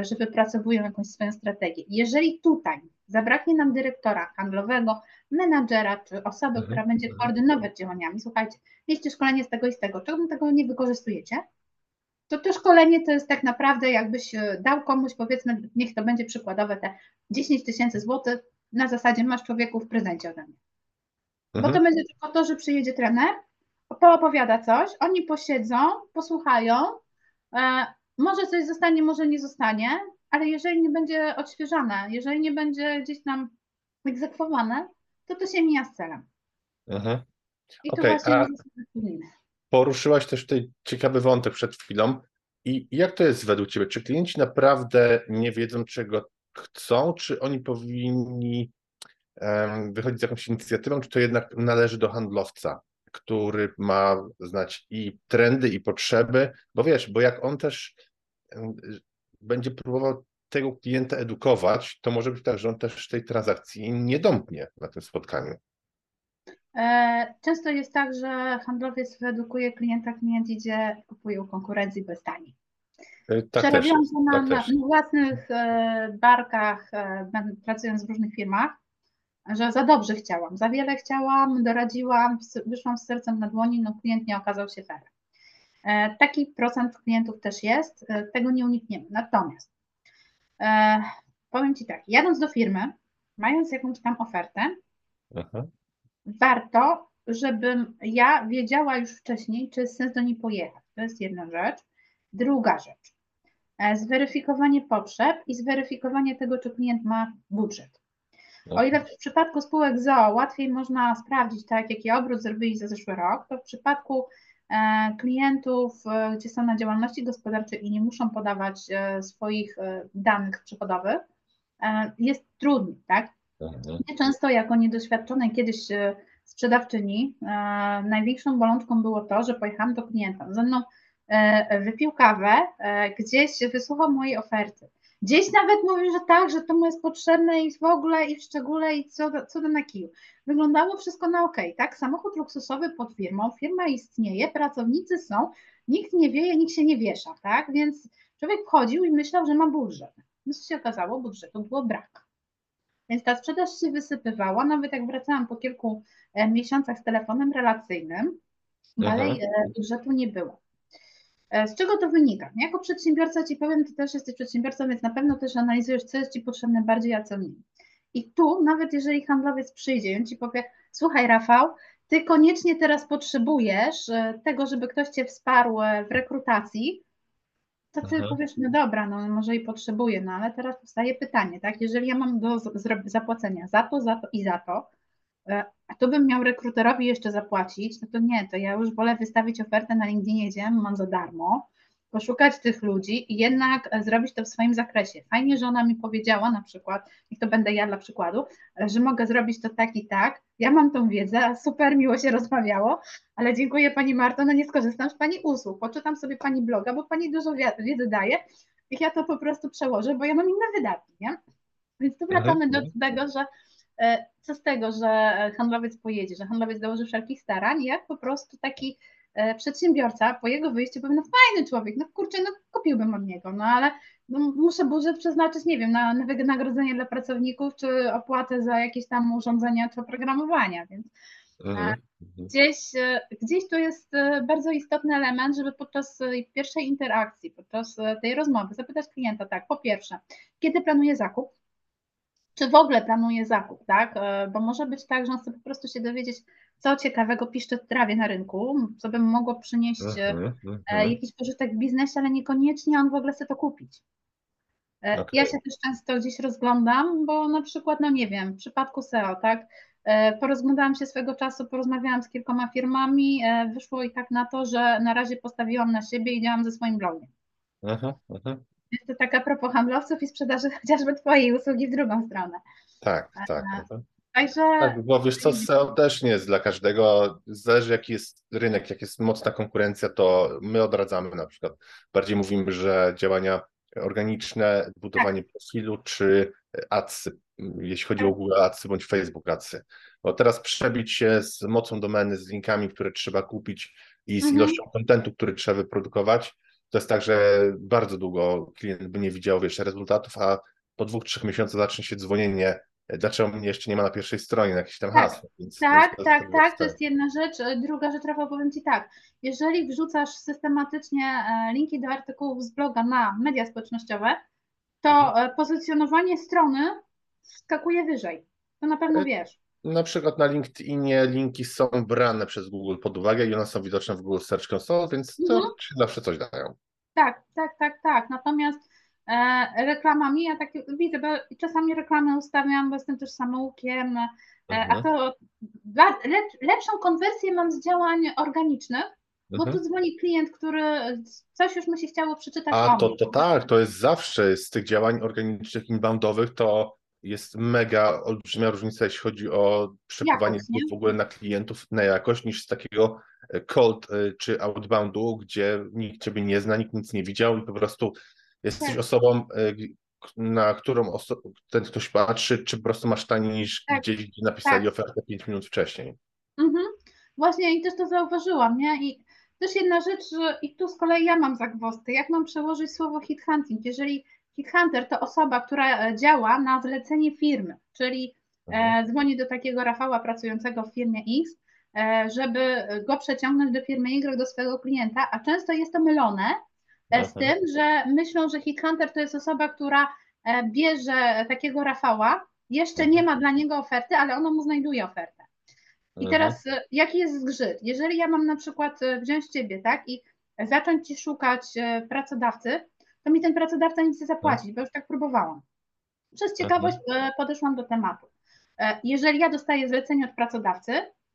że wypracowują jakąś swoją strategię. Jeżeli tutaj zabraknie nam dyrektora handlowego, menadżera czy osoby, Mhm, która będzie koordynować działaniami, słuchajcie, mieliście szkolenie z tego i z tego, czemu tego nie wykorzystujecie? To to szkolenie to jest tak naprawdę jakbyś e, dał komuś, powiedzmy, niech to będzie przykładowe te 10 tysięcy złotych, na zasadzie masz człowieku w prezencie ode mnie. Bo to Mhm. będzie tylko to, że przyjedzie trener, poopowiada coś, oni posiedzą, posłuchają, e, może coś zostanie, może nie zostanie, ale jeżeli nie będzie odświeżane, jeżeli nie będzie gdzieś tam egzekwowane, to to się mija z celem. Mhm. I tu Okej, właśnie. Poruszyłaś też tutaj ciekawy wątek przed chwilą. I jak to jest według Ciebie? Czy klienci naprawdę nie wiedzą, czego chcą, czy oni powinni em, wychodzić z jakąś inicjatywą, czy to jednak należy do handlowca? który ma znać i trendy, i potrzeby, bo wiesz, bo jak on też będzie próbował tego klienta edukować, to może być tak, że on też tej transakcji nie domknie na tym spotkaniu. E, Często jest tak, że handlowiec edukuje klienta, klient idzie, kupuje u konkurencji bez taniej. E, Tak Przerobiłam to na, tak na, na własnych e, barkach, pracując w różnych firmach, że za dobrze chciałam, za wiele chciałam, doradziłam, wyszłam z sercem na dłoni, no klient nie okazał się fair. E, Taki procent klientów też jest, e, tego nie unikniemy. Natomiast e, powiem Ci tak, jadąc do firmy, mając jakąś tam ofertę, Aha. warto, żebym ja wiedziała już wcześniej, czy jest sens do niej pojechać. To jest jedna rzecz. Druga rzecz, zweryfikowanie potrzeb i zweryfikowanie tego, czy klient ma budżet. O ile w przypadku spółek ZOO łatwiej można sprawdzić, tak, jaki obrót zrobili za zeszły rok, to w przypadku klientów, e, gdzie są na działalności gospodarczej i nie muszą podawać e, swoich e, danych przychodowych, e, jest trudniej, tak? Mhm. Mnie często jako niedoświadczonej kiedyś e, sprzedawczyni e, największą bolączką było to, że pojechałam do klienta. Ze mną e, wypił kawę, e, gdzieś wysłuchał mojej oferty. Gdzieś nawet mówił, że tak, że to mu jest potrzebne i w ogóle i w szczególe i co, co do na kiju. Wyglądało wszystko na ok, tak? Samochód luksusowy pod firmą, firma istnieje, pracownicy są, nikt nie wieje, nikt się nie wiesza, tak? Więc człowiek wchodził i myślał, że ma budżet. No co się okazało, budżetu było brak. Więc ta sprzedaż się wysypywała, nawet jak wracałam po kilku e, miesiącach z telefonem relacyjnym, dalej Mhm. e, budżetu nie było. E, Z czego to wynika? Jako przedsiębiorca Ci powiem, Ty też jesteś przedsiębiorcą, więc na pewno też analizujesz, co jest Ci potrzebne bardziej, a co nie. I tu, nawet jeżeli handlowiec przyjdzie i on Ci powie, słuchaj Rafał, Ty koniecznie teraz potrzebujesz e, tego, żeby ktoś Cię wsparł e, w rekrutacji, to Ty Mhm. powiesz, no dobra, no może i potrzebuję, no ale teraz powstaje pytanie, tak? Jeżeli ja mam do zapłacenia za to, za to i za to, e, a to bym miał rekruterowi jeszcze zapłacić, no to nie, to ja już wolę wystawić ofertę na LinkedInie, gdzie mam za darmo, poszukać tych ludzi i jednak e, zrobić to w swoim zakresie. Fajnie, że ona mi powiedziała na przykład, niech to będę ja dla przykładu, e, że mogę zrobić to tak i tak, ja mam tą wiedzę, super miło się rozmawiało, ale dziękuję Pani Marto, no nie skorzystam z Pani usług, poczytam sobie Pani bloga, bo Pani dużo wi- wiedzy daje i ja to po prostu przełożę, bo ja mam inne wydatki, nie? Więc tu wracamy do tego, że co z tego, że handlowiec pojedzie, że handlowiec dołoży wszelkich starań, jak po prostu taki e, przedsiębiorca po jego wyjściu powie, no fajny człowiek, no kurczę, no kupiłbym od niego, no ale no, muszę budżet przeznaczyć, nie wiem, na, na wynagrodzenie dla pracowników, czy opłatę za jakieś tam urządzenia, czy oprogramowania, więc Mhm. Mhm. gdzieś, e, gdzieś tu jest e, bardzo istotny element, żeby podczas e, pierwszej interakcji, podczas e, tej rozmowy zapytać klienta, tak, po pierwsze, kiedy planuje zakup, czy w ogóle planuje zakup, tak, E, bo może być tak, że on chce po prostu się dowiedzieć, co ciekawego piszczy w trawie na rynku, co by mogło przynieść e, Mhm. Mhm. jakiś pożytek w biznesie, ale niekoniecznie on w ogóle chce to kupić. E, Okej. Ja się też często gdzieś rozglądam, bo na przykład, no nie wiem, w przypadku SEO, tak, porozglądałam się swego czasu, porozmawiałam z kilkoma firmami, wyszło i tak na to, że na razie postawiłam na siebie i działam ze swoim blogiem. Mhm. Mhm. Więc to tak a propos handlowców i sprzedaży chociażby Twojej usługi w drugą stronę. Tak, tak. Mhm. Także Tak, bo wiesz co, SEO też nie jest dla każdego, zależy jaki jest rynek, jak jest mocna konkurencja, to my odradzamy na przykład. Bardziej mówimy, że działania organiczne, budowanie profilu czy adsy, jeśli chodzi o Google Adsy bądź Facebook Adsy. Bo teraz przebić się z mocą domeny, z linkami, które trzeba kupić i z Mhm. ilością kontentu, który trzeba wyprodukować, to jest tak, że bardzo długo klient by nie widział wiesz, rezultatów, a po dwóch, trzech miesiącach zacznie się dzwonienie, dlaczego mnie jeszcze nie ma na pierwszej stronie, na jakieś tam Tak, hasło. Więc Tak, to- tak, to tak, to jest jedna rzecz. E, Druga rzecz, Rafał, powiem Ci tak, jeżeli wrzucasz systematycznie e, linki do artykułów z bloga na media społecznościowe, to e, pozycjonowanie strony skakuje wyżej. To na pewno E, wiesz. Na przykład na LinkedInie linki są brane przez Google pod uwagę i one są widoczne w Google Search Console, więc to Mhm. zawsze coś dają. Tak, tak, tak, tak. Natomiast e, reklamami, ja tak widzę, bo czasami reklamy ustawiam, bo jestem też samoukiem, e, a Mhm. to ba- lep, lepszą konwersję mam z działań organicznych, bo Mhm. tu dzwoni klient, który coś już mu się chciało przeczytać A to, to tak, to jest zawsze z tych działań organicznych, inboundowych, to jest mega olbrzymia różnica, jeśli chodzi o przepływanie w ogóle na klientów, na jakość, niż z takiego e, cold e, czy outboundu, gdzie nikt ciebie nie zna, nikt nic nie widział i po prostu jesteś Tak. osobą, e, na którą oso- ten ktoś patrzy, czy po prostu masz taniej niż Tak. gdzieś, gdzie napisali Tak. ofertę 5 minut wcześniej. Mhm. Właśnie i też to zauważyłam, nie? I też jedna rzecz, że i tu z kolei ja mam zagwozdkę, jak mam przełożyć słowo headhunting? Jeżeli headhunter to osoba, która e, działa na zlecenie firmy, czyli Mhm. e, dzwoni do takiego Rafała pracującego w firmie X, e, żeby go przeciągnąć do firmy Y, do swojego klienta, a często jest to mylone z Mhm. tym, że myślą, że headhunter to jest osoba, która bierze takiego Rafała, jeszcze nie ma dla niego oferty, ale ona mu znajduje ofertę. I Mhm. teraz jaki jest zgrzyt? Jeżeli ja mam na przykład wziąć Ciebie, tak, i zacząć Ci szukać pracodawcy, to mi ten pracodawca nie zapłaci, bo już tak próbowałam. Przez ciekawość e, podeszłam do tematu. E, Jeżeli ja dostaję zlecenie od pracodawcy,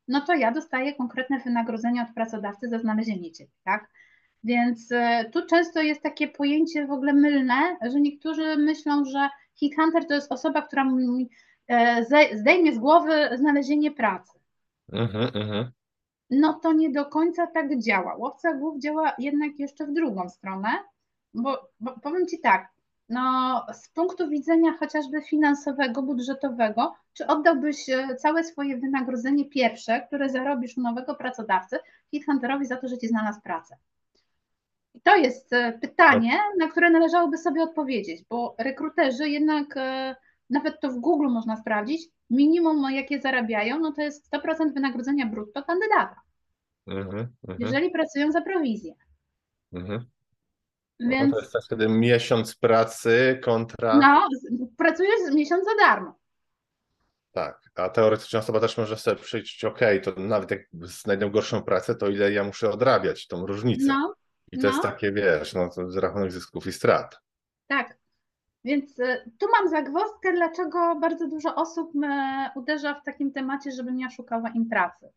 no to ja dostaję konkretne wynagrodzenie od pracodawcy za znalezienie Ciebie, tak? Więc e, tu często jest takie pojęcie w ogóle mylne, że niektórzy myślą, że headhunter to jest osoba, która mi zdejmie z głowy znalezienie pracy. Mhm, mhm. No to nie do końca tak działa. Łowca głów działa jednak jeszcze w drugą stronę, bo, bo powiem Ci tak, no z punktu widzenia chociażby finansowego, budżetowego, czy oddałbyś e, całe swoje wynagrodzenie pierwsze, które zarobisz u nowego pracodawcy, headhunterowi za to, że Ci znalazł pracę? I to jest e, pytanie, na które należałoby sobie odpowiedzieć, bo rekruterzy jednak, e, nawet to w Google można sprawdzić, minimum jakie zarabiają, no to jest 100% wynagrodzenia brutto kandydata, Mhm, mhm, jeżeli pracują za prowizję. mhm. No Więc to jest tak wtedy miesiąc pracy kontra. no, pracujesz miesiąc za darmo. Tak, a teoretycznie osoba też może sobie przyjść, ok, to nawet jak znajdę gorszą pracę, to ile ja muszę odrabiać tą różnicę. No, I to jest no. takie, wiesz, no to jest rachunek zysków i strat. tak. Więc e, tu mam zagwozdkę, dlaczego bardzo dużo osób uderza w takim temacie, żebym ja szukała im pracy.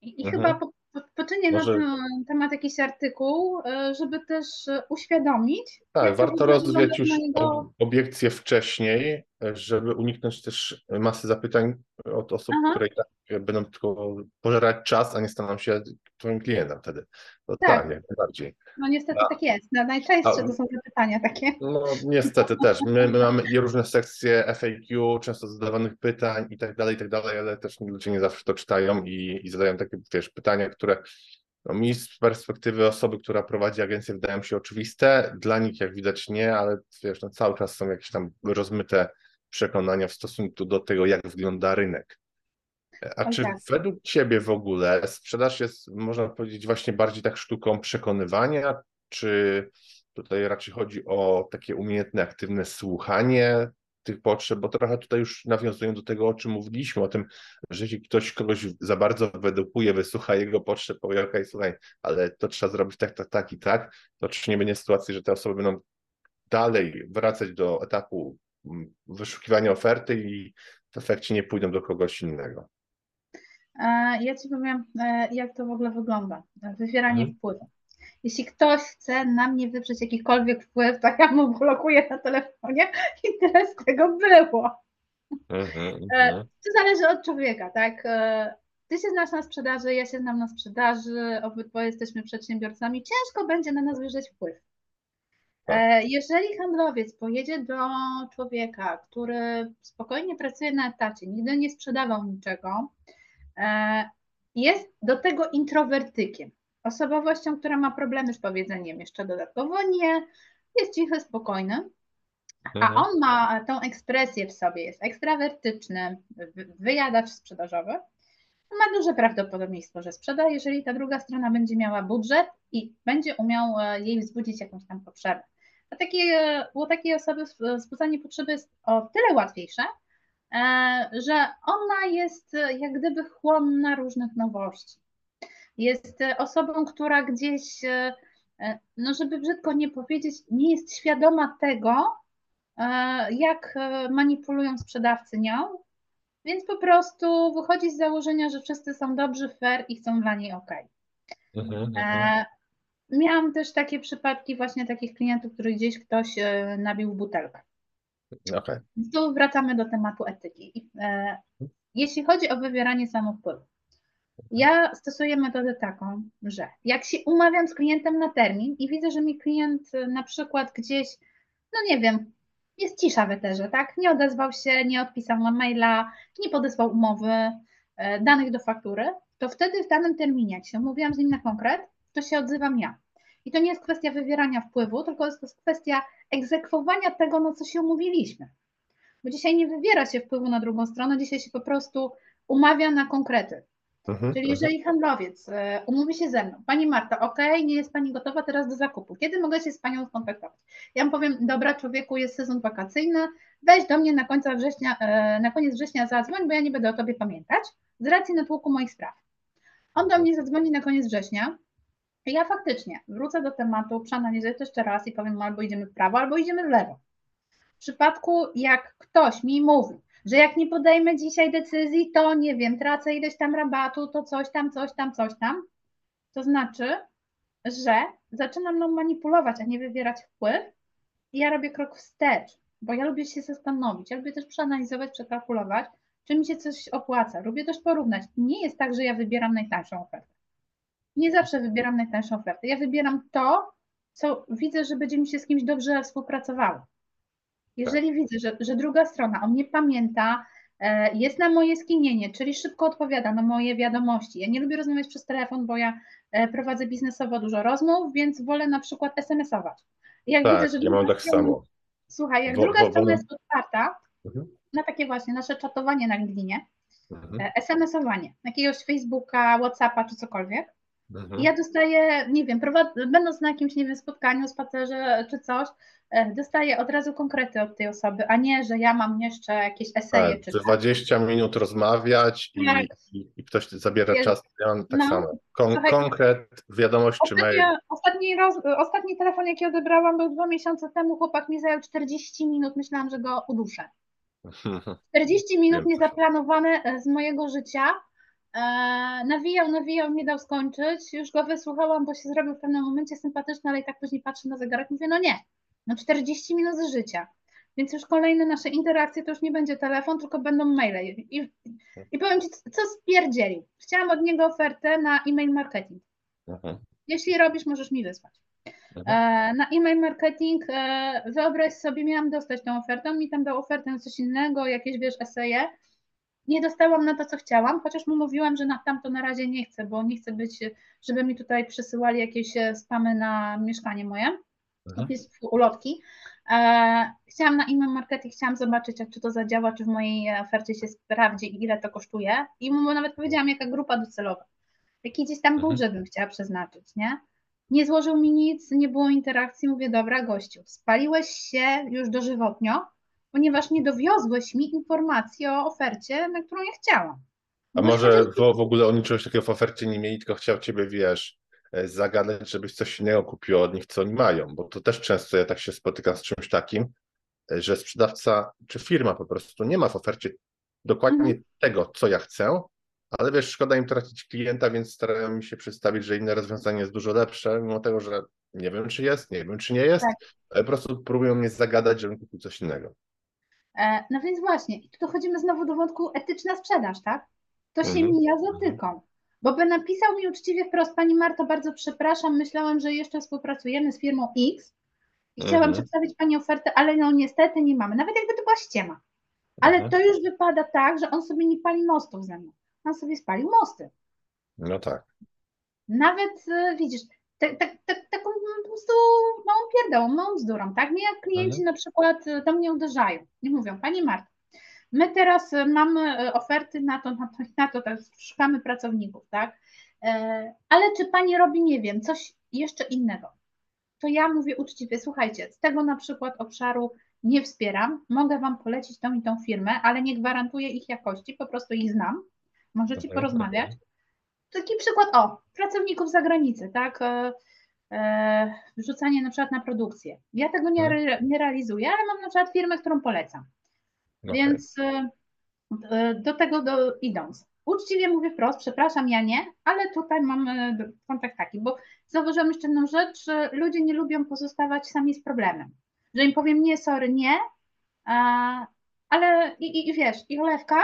I, i Mhm. chyba po, poczynię Może- na ten temat jakiś artykuł, e, żeby też e, uświadomić. Tak, warto rozwiać już ob- obiekcje wcześniej, żeby uniknąć też masy zapytań od osób, Aha. które i tak będą tylko pożerać czas, a nie staną się twoim klientem wtedy. To Tak. tak, jak najbardziej. No niestety A- tak jest. No, najczęstsze a- to są zapytania takie. No niestety też. My, my mamy różne sekcje FAQ, często zadawanych pytań i tak dalej, i tak dalej, ale też ludzie nie zawsze to czytają i, i zadają takie, wiesz, pytania, które no, mi z perspektywy osoby, która prowadzi agencję wydają się oczywiste, dla nich jak widać nie, ale wiesz, no, cały czas są jakieś tam rozmyte przekonania w stosunku do tego, jak wygląda rynek. A Oj, czy tak. według Ciebie w ogóle sprzedaż jest, można powiedzieć, właśnie bardziej tak sztuką przekonywania, czy tutaj raczej chodzi o takie umiejętne, aktywne słuchanie tych potrzeb, bo trochę tutaj już nawiązują do tego, o czym mówiliśmy, o tym, że jeśli ktoś kogoś za bardzo wedłuje, wysłucha jego potrzeb, powie, okej, słuchaj, ale to trzeba zrobić tak, tak, tak i tak, to czy nie będzie sytuacji, że te osoby będą dalej wracać do etapu mm, wyszukiwania oferty i w efekcie nie pójdą do kogoś innego. E, Ja Ci powiem, e, jak to w ogóle wygląda. Wywieranie Mhm. wpływu. Jeśli ktoś chce na mnie wywrzeć jakikolwiek wpływ, to ja mu blokuję na telefonie i tyle z tego było. Mhm, E, mhm. To zależy od człowieka, tak? E, Ty się znasz na sprzedaży, ja się znam na sprzedaży, obydwoje jesteśmy przedsiębiorcami. Ciężko będzie na nas wywrzeć wpływ. E, Jeżeli handlowiec pojedzie do człowieka, który spokojnie pracuje na etacie, nigdy nie sprzedawał niczego, jest do tego introwertykiem, osobowością, która ma problemy z powiedzeniem jeszcze dodatkowo nie, jest cichy, spokojny, a Mhm. on ma tą ekspresję w sobie, jest ekstrawertyczny, wy- wyjadacz sprzedażowy, ma duże prawdopodobieństwo, że sprzeda, jeżeli ta druga strona będzie miała budżet i będzie umiał e, jej wzbudzić jakąś tam potrzebę. A takie, e, u takiej osoby wzbudzanie potrzeby jest o tyle łatwiejsze, e, że ona jest jak gdyby chłonna różnych nowości. Jest e, osobą, która gdzieś, e, e, no żeby brzydko nie powiedzieć, nie jest świadoma tego, jak manipulują sprzedawcy nią, więc po prostu wychodzi z założenia, że wszyscy są dobrzy, fair i chcą dla niej ok. Mhm, mhm. E, miałam też takie przypadki właśnie takich klientów, których gdzieś ktoś nabił butelkę. Okej. Tu wracamy do tematu etyki. E, Jeśli chodzi o wywieranie samowpływu, ja stosuję metodę taką, że jak się umawiam z klientem na termin i widzę, że mi klient e, na przykład gdzieś, no nie wiem, jest cisza w eterze, tak? Nie odezwał się, nie odpisał na maila, nie podesłał umowy, e, danych do faktury, to wtedy w danym terminie, jak się umówiłam z nim na konkret, to się odzywam ja. I to nie jest kwestia wywierania wpływu, tylko jest to kwestia egzekwowania tego, na co się umówiliśmy. Bo dzisiaj nie wywiera się wpływu na drugą stronę, dzisiaj się po prostu umawia na konkrety. Mhm, Czyli mhm. jeżeli handlowiec e, umówi się ze mną, Pani Marta, ok, nie jest Pani gotowa teraz do zakupu, kiedy mogę się z Panią skontaktować? Ja mu powiem, dobra człowieku, jest sezon wakacyjny, weź do mnie na, końca września, e, na koniec września zadzwoń, bo ja nie będę o Tobie pamiętać, z racji natłoku moich spraw. On do mnie zadzwoni na koniec września ja faktycznie wrócę do tematu, przeanalizuję to jeszcze raz i powiem albo idziemy w prawo, albo idziemy w lewo. W przypadku jak ktoś mi mówi, że jak nie podejmę dzisiaj decyzji, to nie wiem, tracę ileś tam rabatu, to coś tam, coś tam, coś tam, to znaczy, że zaczynam mną manipulować, a nie wywierać wpływ i ja robię krok wstecz, bo ja lubię się zastanowić, ja lubię też przeanalizować, przekalkulować, czy mi się coś opłaca, lubię też porównać. Nie jest tak, że ja wybieram najtańszą ofertę. Nie zawsze wybieram najtańszą ofertę. Ja wybieram to, co widzę, że będzie mi się z kimś dobrze współpracowało. Jeżeli widzę, że, że druga strona o mnie pamięta, e, jest na moje skinienie, czyli szybko odpowiada na moje wiadomości. Ja nie lubię rozmawiać przez telefon, bo ja e, prowadzę biznesowo dużo rozmów, więc wolę na przykład SMS-ować. Jak Tak, widzę, że ja mam tak strona- samo. Słuchaj, jak Wo- druga wo- strona wolę- jest otwarta Mhm, na takie właśnie nasze czatowanie na LinkedInie, mhm, e, SMS-owanie, jakiegoś Facebooka, Whatsappa czy cokolwiek, mhm. ja dostaję, nie wiem, będąc na jakimś, nie wiem, spotkaniu, spacerze czy coś, e, dostaję od razu konkrety od tej osoby, a nie, że ja mam jeszcze jakieś eseje Tak, czy że 20 minut rozmawiać i, Tak. i, i ktoś zabiera czas. Ja mam tak no. samo. Kon, konkret, wiadomość czy mail. Ostatni, roz, ostatni telefon, jaki odebrałam, był dwa miesiące temu. Chłopak mi zajął 40 minut. Myślałam, że go uduszę. 40 minut niezaplanowane e, z mojego życia. Nawijał, nawijał, nie dał skończyć. Już go wysłuchałam, bo się zrobił w pewnym momencie sympatyczny, ale i tak później patrzę na zegarek i mówię, no nie, no 40 minut z życia. Więc już kolejne nasze interakcje to już nie będzie telefon, tylko będą maile. I, i powiem Ci, co spierdzielił. Chciałam od niego ofertę na e-mail marketing. Mhm, Jeśli robisz, możesz mi wysłać. mhm. E, Na e-mail marketing e, wyobraź sobie, miałam dostać tą ofertę, on mi tam dał ofertę na coś innego, jakieś wiesz, eseje. Nie dostałam na to, co chciałam, chociaż mu mówiłam, że na tamto na razie nie chcę, bo nie chcę być, żeby mi tutaj przesyłali jakieś e, spamy na mieszkanie moje, Mhm. jakieś ulotki. E, Chciałam na e-mail marketing, chciałam zobaczyć, jak czy to zadziała, czy w mojej ofercie się sprawdzi i ile to kosztuje. I mu nawet powiedziałam, jaka grupa docelowa. Jaki gdzieś tam Mhm. budżet bym chciała przeznaczyć, nie? Nie złożył mi nic, nie było interakcji. Mówię, dobra, gościu, spaliłeś się już dożywotnio, ponieważ nie dowiozłeś mi informacji o ofercie, na którą ja chciałam. A Bo może w, w ogóle oni czegoś takiego w ofercie nie mieli, tylko chciał ciebie, wiesz, e, zagadać, żebyś coś innego kupił od nich, co oni mają, bo to też często ja tak się spotykam z czymś takim, e, że sprzedawca czy firma po prostu nie ma w ofercie dokładnie Mhm. tego, co ja chcę, ale wiesz, szkoda im tracić klienta, więc starają mi się przedstawić, że inne rozwiązanie jest dużo lepsze, mimo tego, że nie wiem, czy jest, nie wiem, czy nie jest, Tak. ale po prostu próbują mnie zagadać, żebym kupił coś innego. E, No więc właśnie, i tu dochodzimy znowu do wątku etyczna sprzedaż, tak? To się Mhm. mija zatyką. Bo by napisał mi uczciwie wprost, Pani Marto, bardzo przepraszam, myślałam, że jeszcze współpracujemy z firmą X i chciałam Mhm. przedstawić Pani ofertę, ale no niestety nie mamy. Nawet jakby to była ściema. Ale Mhm. to już wypada tak, że on sobie nie pali mostów ze mną. On sobie spalił mosty. No tak. Nawet e, widzisz, tak, tak, tak, taką po prostu małą pierdołą, małą bzdurą, tak? Mnie jak klienci na przykład do mnie uderzają i mówią, Pani Marta, my teraz e, mamy e, oferty na to, na to, na to, teraz szukamy pracowników, tak? E, Ale czy Pani robi, nie wiem, coś jeszcze innego? To ja mówię uczciwie, słuchajcie, z tego na przykład obszaru nie wspieram, mogę Wam polecić tą i tą firmę, ale nie gwarantuję ich jakości, po prostu ich znam, możecie Mhm, porozmawiać. Taki przykład, o, pracowników z zagranicy, tak? E, e, wrzucanie na przykład na produkcję. Ja tego nie, re, nie realizuję, ale mam na przykład firmę, którą polecam. Okej. Więc e, do tego do, idąc. Uczciwie mówię wprost, przepraszam, ja nie, ale tutaj mamy do- kontakt taki, bo zauważyłam jeszcze jedną rzecz, ludzie nie lubią pozostawać sami z problemem. Że im powiem nie, sorry, nie, Ale i, i wiesz, i olewka?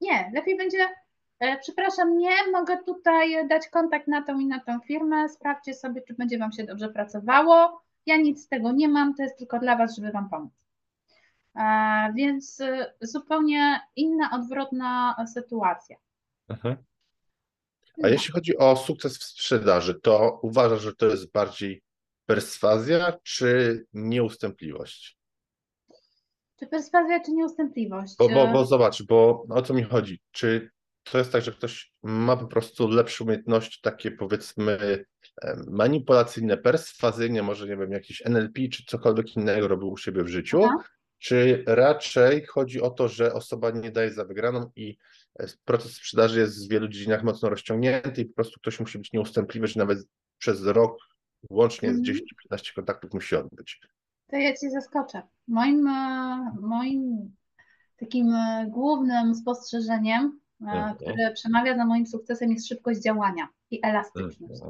Nie, lepiej będzie, przepraszam, nie, mogę tutaj dać kontakt na tą i na tą firmę, sprawdźcie sobie, czy będzie Wam się dobrze pracowało. Ja nic z tego nie mam, to jest tylko dla Was, żeby Wam pomóc. Więc e, zupełnie inna, odwrotna sytuacja. Mhm. A jeśli chodzi o sukces w sprzedaży, to uważasz, że to jest bardziej perswazja czy nieustępliwość? Czy perswazja, czy nieustępliwość? Bo, bo, bo zobacz, bo o co mi chodzi? Czy to jest tak, że ktoś ma po prostu lepsze umiejętności, takie powiedzmy manipulacyjne, perswazyjne, może nie wiem, jakieś NLP czy cokolwiek innego robił u siebie w życiu? Aha. Czy raczej chodzi o to, że osoba nie daje za wygraną i e, proces sprzedaży jest w wielu dziedzinach mocno rozciągnięty i po prostu ktoś musi być nieustępliwy, że nawet przez rok łącznie z 10-15 mhm. kontaktów musi odbyć? To ja Cię zaskoczę. Moim, e, moim takim e, głównym spostrzeżeniem, mhm. które przemawia za moim sukcesem, jest szybkość działania i elastyczność.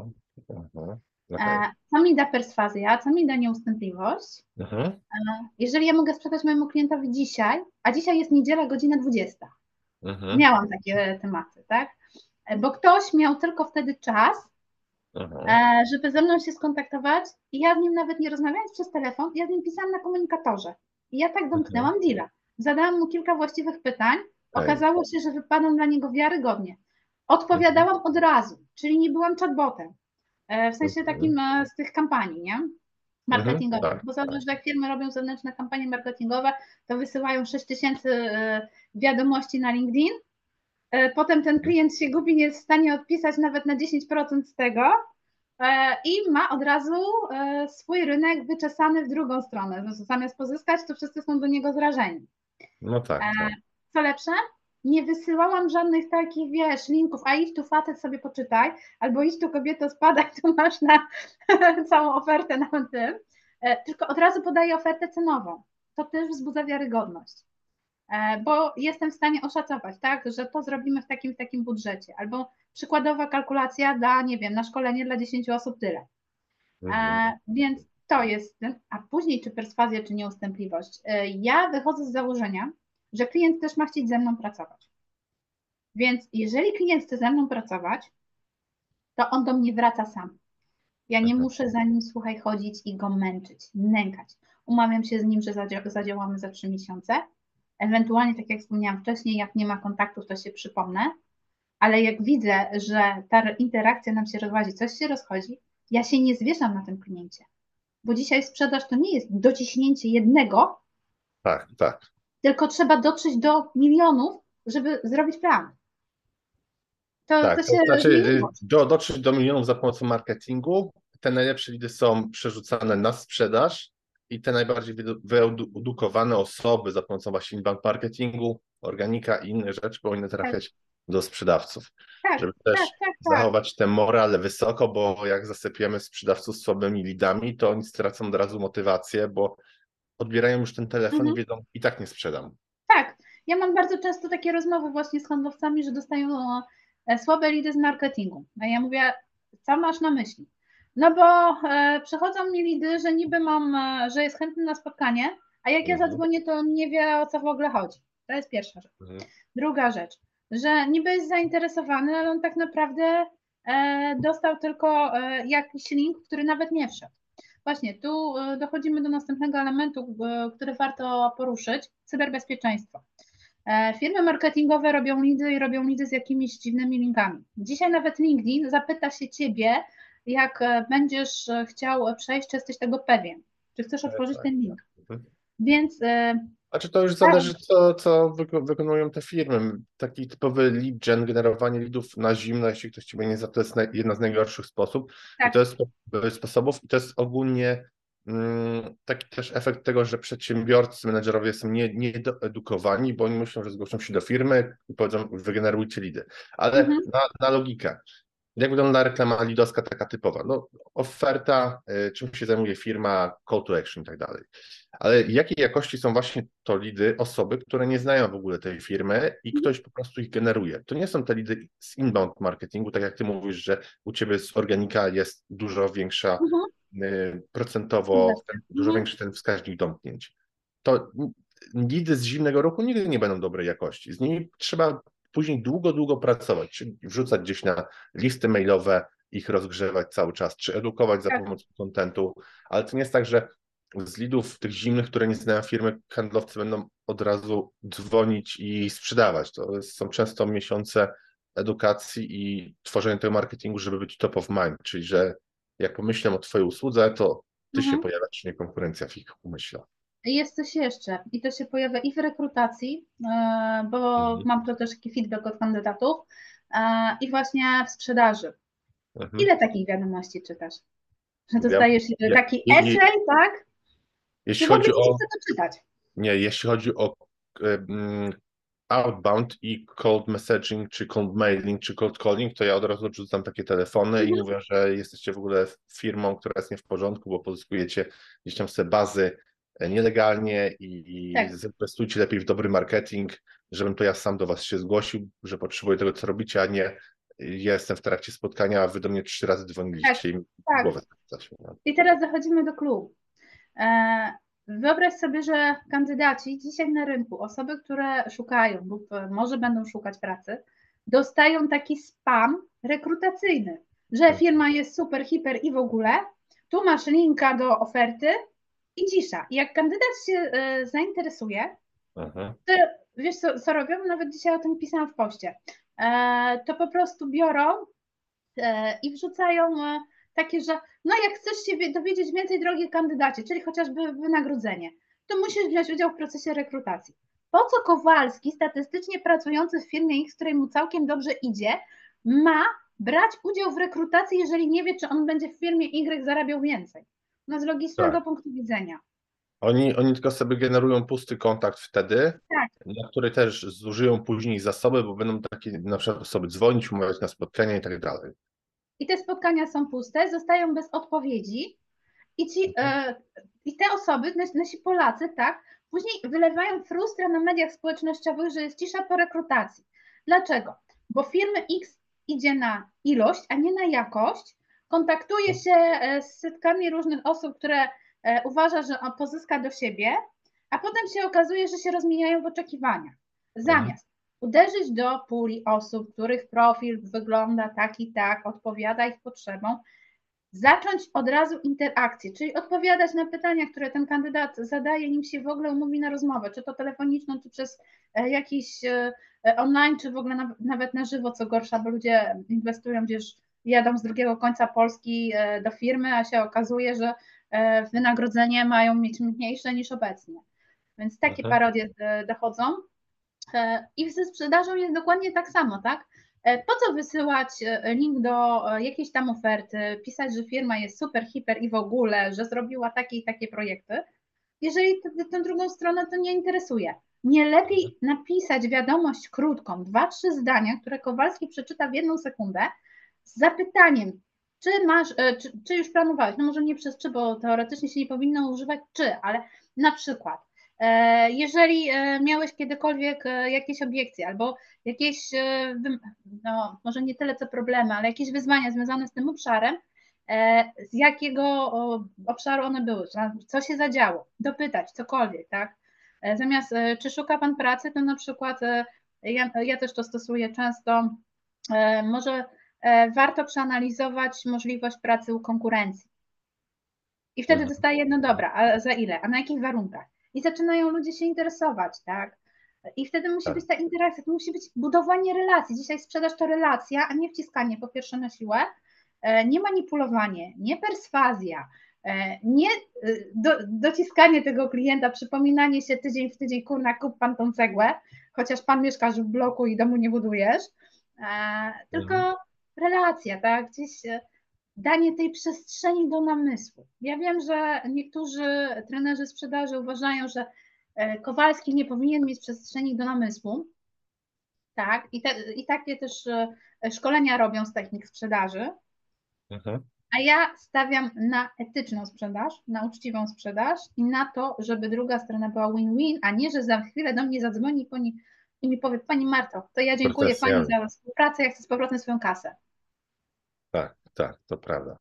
Okay. Co mi da perswazja, co mi da nieustępliwość? Mhm. Jeżeli ja mogę sprzedać mojemu klientowi dzisiaj, a dzisiaj jest niedziela, godzina 20. Mhm. Miałam takie tematy, tak? Bo ktoś miał tylko wtedy czas. E, żeby ze mną się skontaktować i ja z nim nawet nie rozmawiając przez telefon, ja z nim pisałam na komunikatorze. I ja tak domknęłam deala. Zadałam mu kilka właściwych pytań, okazało się, że wypadam dla niego wiarygodnie. Odpowiadałam mhm. od razu, czyli nie byłam chatbotem. E, w sensie takim e, z tych kampanii, nie? Marketingowych. Mhm, tak, bo zauważ, że jak firmy robią zewnętrzne kampanie marketingowe, to wysyłają 6 tysięcy e, wiadomości na LinkedIn. Potem ten klient się gubi, nie jest w stanie odpisać nawet na 10% z tego i ma od razu swój rynek wyczesany w drugą stronę. Zamiast pozyskać, to wszyscy są do niego zrażeni. No tak. tak. Co lepsze? nie wysyłałam żadnych takich, wiesz, linków, a idź tu facet sobie poczytaj, albo idź tu kobieto spadaj, tu masz na całą ofertę na tym, e, tylko od razu podaję ofertę cenową. To też wzbudza wiarygodność, e, bo jestem w stanie oszacować, tak, że to zrobimy w takim, w takim budżecie, albo przykładowa kalkulacja dla, nie wiem, na szkolenie dla 10 osób tyle. E, mhm. Więc to jest, a później czy perswazja, czy nieustępliwość. Ja wychodzę z założenia, że klient też ma chcieć ze mną pracować. Więc jeżeli klient chce ze mną pracować, to on do mnie wraca sam. Ja nie muszę za nim, słuchaj, chodzić i go męczyć, nękać. Umawiam się z nim, że zadziałamy za trzy miesiące. Ewentualnie, tak jak wspomniałam wcześniej, jak nie ma kontaktów, to się przypomnę. Ale jak widzę, że ta interakcja nam się rozchodzi, coś się rozchodzi, ja się nie zwieszam na tym kliencie. Bo dzisiaj sprzedaż to nie jest dociśnięcie jednego. Tak, tak tylko trzeba dotrzeć do milionów, żeby zrobić plan. To, tak, to się to znaczy do, dotrzeć do milionów za pomocą marketingu. Te najlepsze lidy są przerzucane na sprzedaż i te najbardziej wyedukowane osoby za pomocą właśnie inbound marketingu, organika i innych rzeczy powinny trafiać tak. do sprzedawców. Tak, żeby też tak, tak, tak. zachować tę morale wysoko, bo jak zasypiemy sprzedawców słabymi lidami, to oni stracą od razu motywację, bo odbierają już ten telefon mhm. i wiedzą, i tak nie sprzedam. Tak. Ja mam bardzo często takie rozmowy właśnie z handlowcami, że dostają e, słabe lidy z marketingu. A ja mówię, co masz na myśli? No bo e, przychodzą mi lidy, że niby mam, e, że jest chętny na spotkanie, a jak mhm. ja zadzwonię, to on nie wie o co w ogóle chodzi. To jest pierwsza rzecz. Mhm. Druga rzecz, że niby jest zainteresowany, ale on tak naprawdę e, dostał tylko e, jakiś link, który nawet nie wszedł. Właśnie, tu e, dochodzimy do następnego elementu, e, który warto poruszyć, cyberbezpieczeństwo. E, firmy marketingowe robią lidy i robią lidy z jakimiś dziwnymi linkami. Dzisiaj nawet LinkedIn zapyta się Ciebie, jak będziesz chciał przejść, czy jesteś tego pewien, czy chcesz otworzyć tak, ten link. Tak. Więc znaczy to już zależy, co, co wykonują te firmy. Taki typowy lead gen, generowanie leadów na zimno, jeśli ktoś Ciebie nie zna, to jest jedna z najgorszych sposobów. Tak. I to jest sposobów i to jest ogólnie mm, taki też efekt tego, że przedsiębiorcy, menedżerowie są nie, niedoedukowani, bo oni myślą, że zgłoszą się do firmy i powiedzą, wygenerujcie lidy. Ale mhm. na, na logikę. Jak wygląda reklama lidowska taka typowa? No, oferta, y, czym się zajmuje firma, call to action i tak dalej. Ale jakiej jakości są właśnie to lidy osoby, które nie znają w ogóle tej firmy i mhm. ktoś po prostu ich generuje? To nie są te lidy z inbound marketingu, tak jak ty mówisz, że u ciebie z organika jest dużo większa mhm. Y, procentowo, ten, dużo mhm. większy ten wskaźnik domknięć. To lidy z zimnego roku nigdy nie będą dobrej jakości. Z nimi trzeba później długo, długo pracować, czyli wrzucać gdzieś na listy mailowe, ich rozgrzewać cały czas, czy edukować za Tak. pomocą kontentu, ale to nie jest tak, że z lidów tych zimnych, które nie znają firmy, handlowcy będą od razu dzwonić i sprzedawać. To są często miesiące edukacji i tworzenia tego marketingu, żeby być top of mind, czyli że jak pomyślę o Twojej usłudze, to Ty Mhm. się pojawiasz, nie konkurencja w ich umyśle. Jest coś jeszcze i to się pojawia i w rekrutacji, e, bo Mhm. mam to też taki feedback od kandydatów e, i właśnie w sprzedaży. Mhm. Ile takich wiadomości czytasz? Że Ja- dostajesz ja- taki i- essay, tak? Jeśli I chodzi o czytać. Nie, jeśli chodzi o outbound i cold messaging, czy cold mailing, czy cold calling, to ja od razu odrzucam takie telefony i Mhm. mówię, że jesteście w ogóle firmą, która jest nie w porządku, bo pozyskujecie gdzieś tam sobie bazy e, nielegalnie i, i Tak. zainwestujcie lepiej w dobry marketing, żebym to ja sam do was się zgłosił, że potrzebuję tego, co robicie, a nie ja jestem w trakcie spotkania, a wy do mnie trzy razy dzwoniliście i mi tak. głowę. No. I teraz dochodzimy do klubu. E, Wyobraź sobie, że kandydaci dzisiaj na rynku, osoby, które szukają lub e, może będą szukać pracy, dostają taki spam rekrutacyjny, że firma jest super, hiper i w ogóle. Tu masz linka do oferty i cisza. Jak kandydat się e, zainteresuje, Mhm. wiesz co, co robią? Nawet dzisiaj o tym pisałam w poście. To po prostu biorą i wrzucają takie, że no jak chcesz się wie- dowiedzieć więcej drogi kandydacie, czyli chociażby wynagrodzenie, to musisz wziąć udział w procesie rekrutacji. Po co Kowalski, statystycznie pracujący w firmie X, której mu całkiem dobrze idzie, ma brać udział w rekrutacji, jeżeli nie wie, czy on będzie w firmie Y zarabiał więcej? No z logicznego Tak. punktu widzenia. Oni, oni tylko sobie generują pusty kontakt wtedy, Tak. na który też zużyją później zasoby, bo będą takie na przykład osoby dzwonić, umawiać na spotkania i tak dalej. I te spotkania są puste, zostają bez odpowiedzi i, ci, e, i te osoby, nas- nasi Polacy, tak, później wylewają frustrę na mediach społecznościowych, że jest cisza po rekrutacji. Dlaczego? Bo firmy X idzie na ilość, a nie na jakość, kontaktuje się e, z setkami różnych osób, które e, uważa, że on pozyska do siebie, a potem się okazuje, że się rozmijają w oczekiwaniach. Zamiast uderzyć do puli osób, których profil wygląda tak i tak, odpowiada ich potrzebom, zacząć od razu interakcję, czyli odpowiadać na pytania, które ten kandydat zadaje, nim się w ogóle umówi na rozmowę, czy to telefoniczną, czy przez e, jakiś e, e, online, czy w ogóle na, nawet na żywo, co gorsza, bo ludzie inwestują gdzieś, jadą z drugiego końca Polski do firmy, a się okazuje, że wynagrodzenie mają mieć mniejsze niż obecnie. Więc takie Mhm. parodie dochodzą. E, I ze sprzedażą jest dokładnie tak samo, tak? E, Po co wysyłać e, link do jakiejś tam oferty, pisać, że firma jest super, hiper i w ogóle, że zrobiła takie i takie projekty, jeżeli tę drugą stronę to nie interesuje? Nie lepiej napisać wiadomość krótką, dwa, trzy zdania, które Kowalski przeczyta w jedną sekundę, z zapytaniem, czy masz, czy, czy już planowałeś, no może nie przez czy, bo teoretycznie się nie powinno używać czy, ale na przykład, jeżeli e, miałeś kiedykolwiek e, jakieś obiekcje albo jakieś, e, no może nie tyle co problemy, ale jakieś wyzwania związane z tym obszarem, e, z jakiego obszaru one były, co się zadziało, dopytać, cokolwiek, tak? E, Zamiast, e, czy szuka Pan pracy, to na przykład, e, ja, ja też to stosuję często, e, może e, warto przeanalizować możliwość pracy u konkurencji. I wtedy Mhm. dostaję, no dobra, a za ile, a na jakich warunkach? I zaczynają ludzie się interesować, tak? I wtedy musi Tak. być ta interakcja, to musi być budowanie relacji. Dzisiaj sprzedaż to relacja, a nie wciskanie po pierwsze na siłę, e, nie manipulowanie, nie perswazja, e, nie e, do, dociskanie tego klienta, przypominanie się tydzień w tydzień, kurna, kup pan tą cegłę, chociaż pan mieszkasz w bloku i domu nie budujesz, tylko Mhm. relacja, tak? Gdzieś danie tej przestrzeni do namysłu. Ja wiem, że niektórzy trenerzy sprzedaży uważają, że e, Kowalski nie powinien mieć przestrzeni do namysłu. Tak, i, te, i takie też e, szkolenia robią z technik sprzedaży. Mhm. A ja stawiam na etyczną sprzedaż, na uczciwą sprzedaż i na to, żeby druga strona była win-win, a nie, że za chwilę do mnie zadzwoni pani i mi powie, Pani Marto, to ja dziękuję Pani za współpracę, ja chcę z powrotem swoją kasę. Tak, to prawda.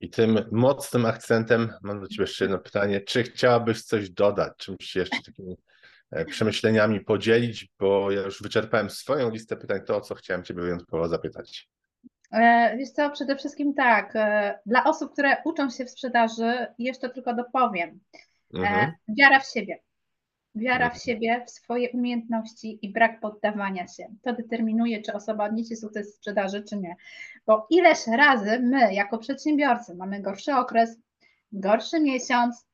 I tym mocnym akcentem mam do Ciebie jeszcze jedno pytanie. Czy chciałabyś coś dodać, czymś jeszcze takim e, przemyśleniami podzielić, bo ja już wyczerpałem swoją listę pytań, to o co chciałem Ciebie wyjątkowo zapytać. E, Wiesz co, przede wszystkim tak, e, dla osób, które uczą się w sprzedaży, jeszcze tylko dopowiem, Mhm. wiara w siebie. Wiara w siebie, w swoje umiejętności i brak poddawania się. To determinuje, czy osoba odniesie sukces w sprzedaży, czy nie. Bo ileż razy my, jako przedsiębiorcy, mamy gorszy okres, gorszy miesiąc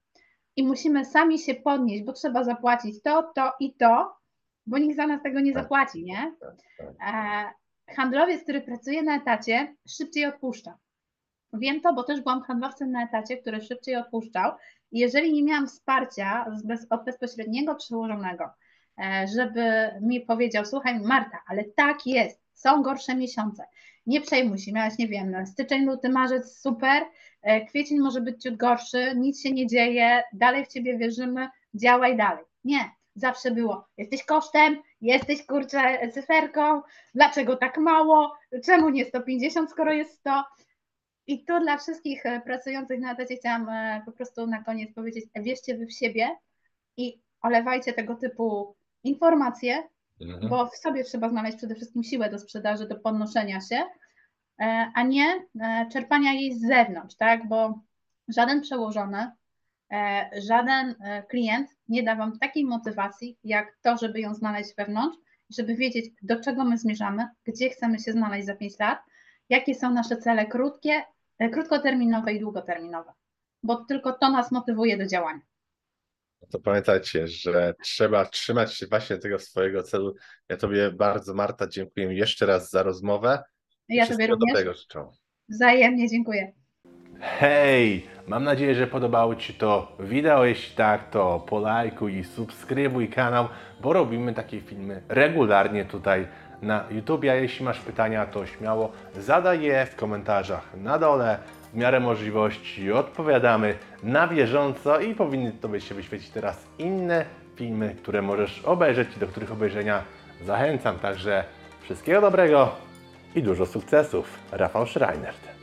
i musimy sami się podnieść, bo trzeba zapłacić to, to i to, bo nikt za nas tego nie Tak. zapłaci, nie? Tak, tak. E, handlowiec, który pracuje na etacie, szybciej odpuszcza. Wiem to, bo też byłam handlowcem na etacie, który szybciej odpuszczał. I jeżeli nie miałam wsparcia bez, od bezpośredniego przełożonego, e, żeby mi powiedział, słuchaj Marta, ale tak jest, są gorsze miesiące, nie przejmuj się, miałaś, nie wiem, styczeń, luty, marzec, super, e, kwiecień może być ciut gorszy, nic się nie dzieje, dalej w Ciebie wierzymy, działaj dalej. Nie, zawsze było, jesteś kosztem, jesteś kurczę cyferką, dlaczego tak mało, czemu nie 150, skoro jest 100? I tu dla wszystkich e, pracujących na etacie chciałam e, po prostu na koniec powiedzieć, e, wierzcie wy w siebie i olewajcie tego typu informacje, Mhm. bo w sobie trzeba znaleźć przede wszystkim siłę do sprzedaży, do podnoszenia się, a nie czerpania jej z zewnątrz, tak? Bo żaden przełożony, żaden klient nie da Wam takiej motywacji, jak to, żeby ją znaleźć wewnątrz, żeby wiedzieć, do czego my zmierzamy, gdzie chcemy się znaleźć za 5 lat, jakie są nasze cele krótkie, krótkoterminowe i długoterminowe, bo tylko to nas motywuje do działania. To pamiętajcie, że trzeba trzymać się właśnie tego swojego celu. Ja Tobie bardzo, Marta, dziękuję jeszcze raz za rozmowę. i Ja Tobie również dobrego życzę. wzajemnie dziękuję. Hej! Mam nadzieję, że podobało Ci to wideo. Jeśli tak, to polajkuj i subskrybuj kanał, bo robimy takie filmy regularnie tutaj na YouTube. A jeśli masz pytania, to śmiało zadaj je w komentarzach na dole. W miarę możliwości odpowiadamy na bieżąco i powinny Tobie się wyświecić teraz inne filmy, które możesz obejrzeć i do których obejrzenia zachęcam. Także wszystkiego dobrego i dużo sukcesów. Rafał Schreinert.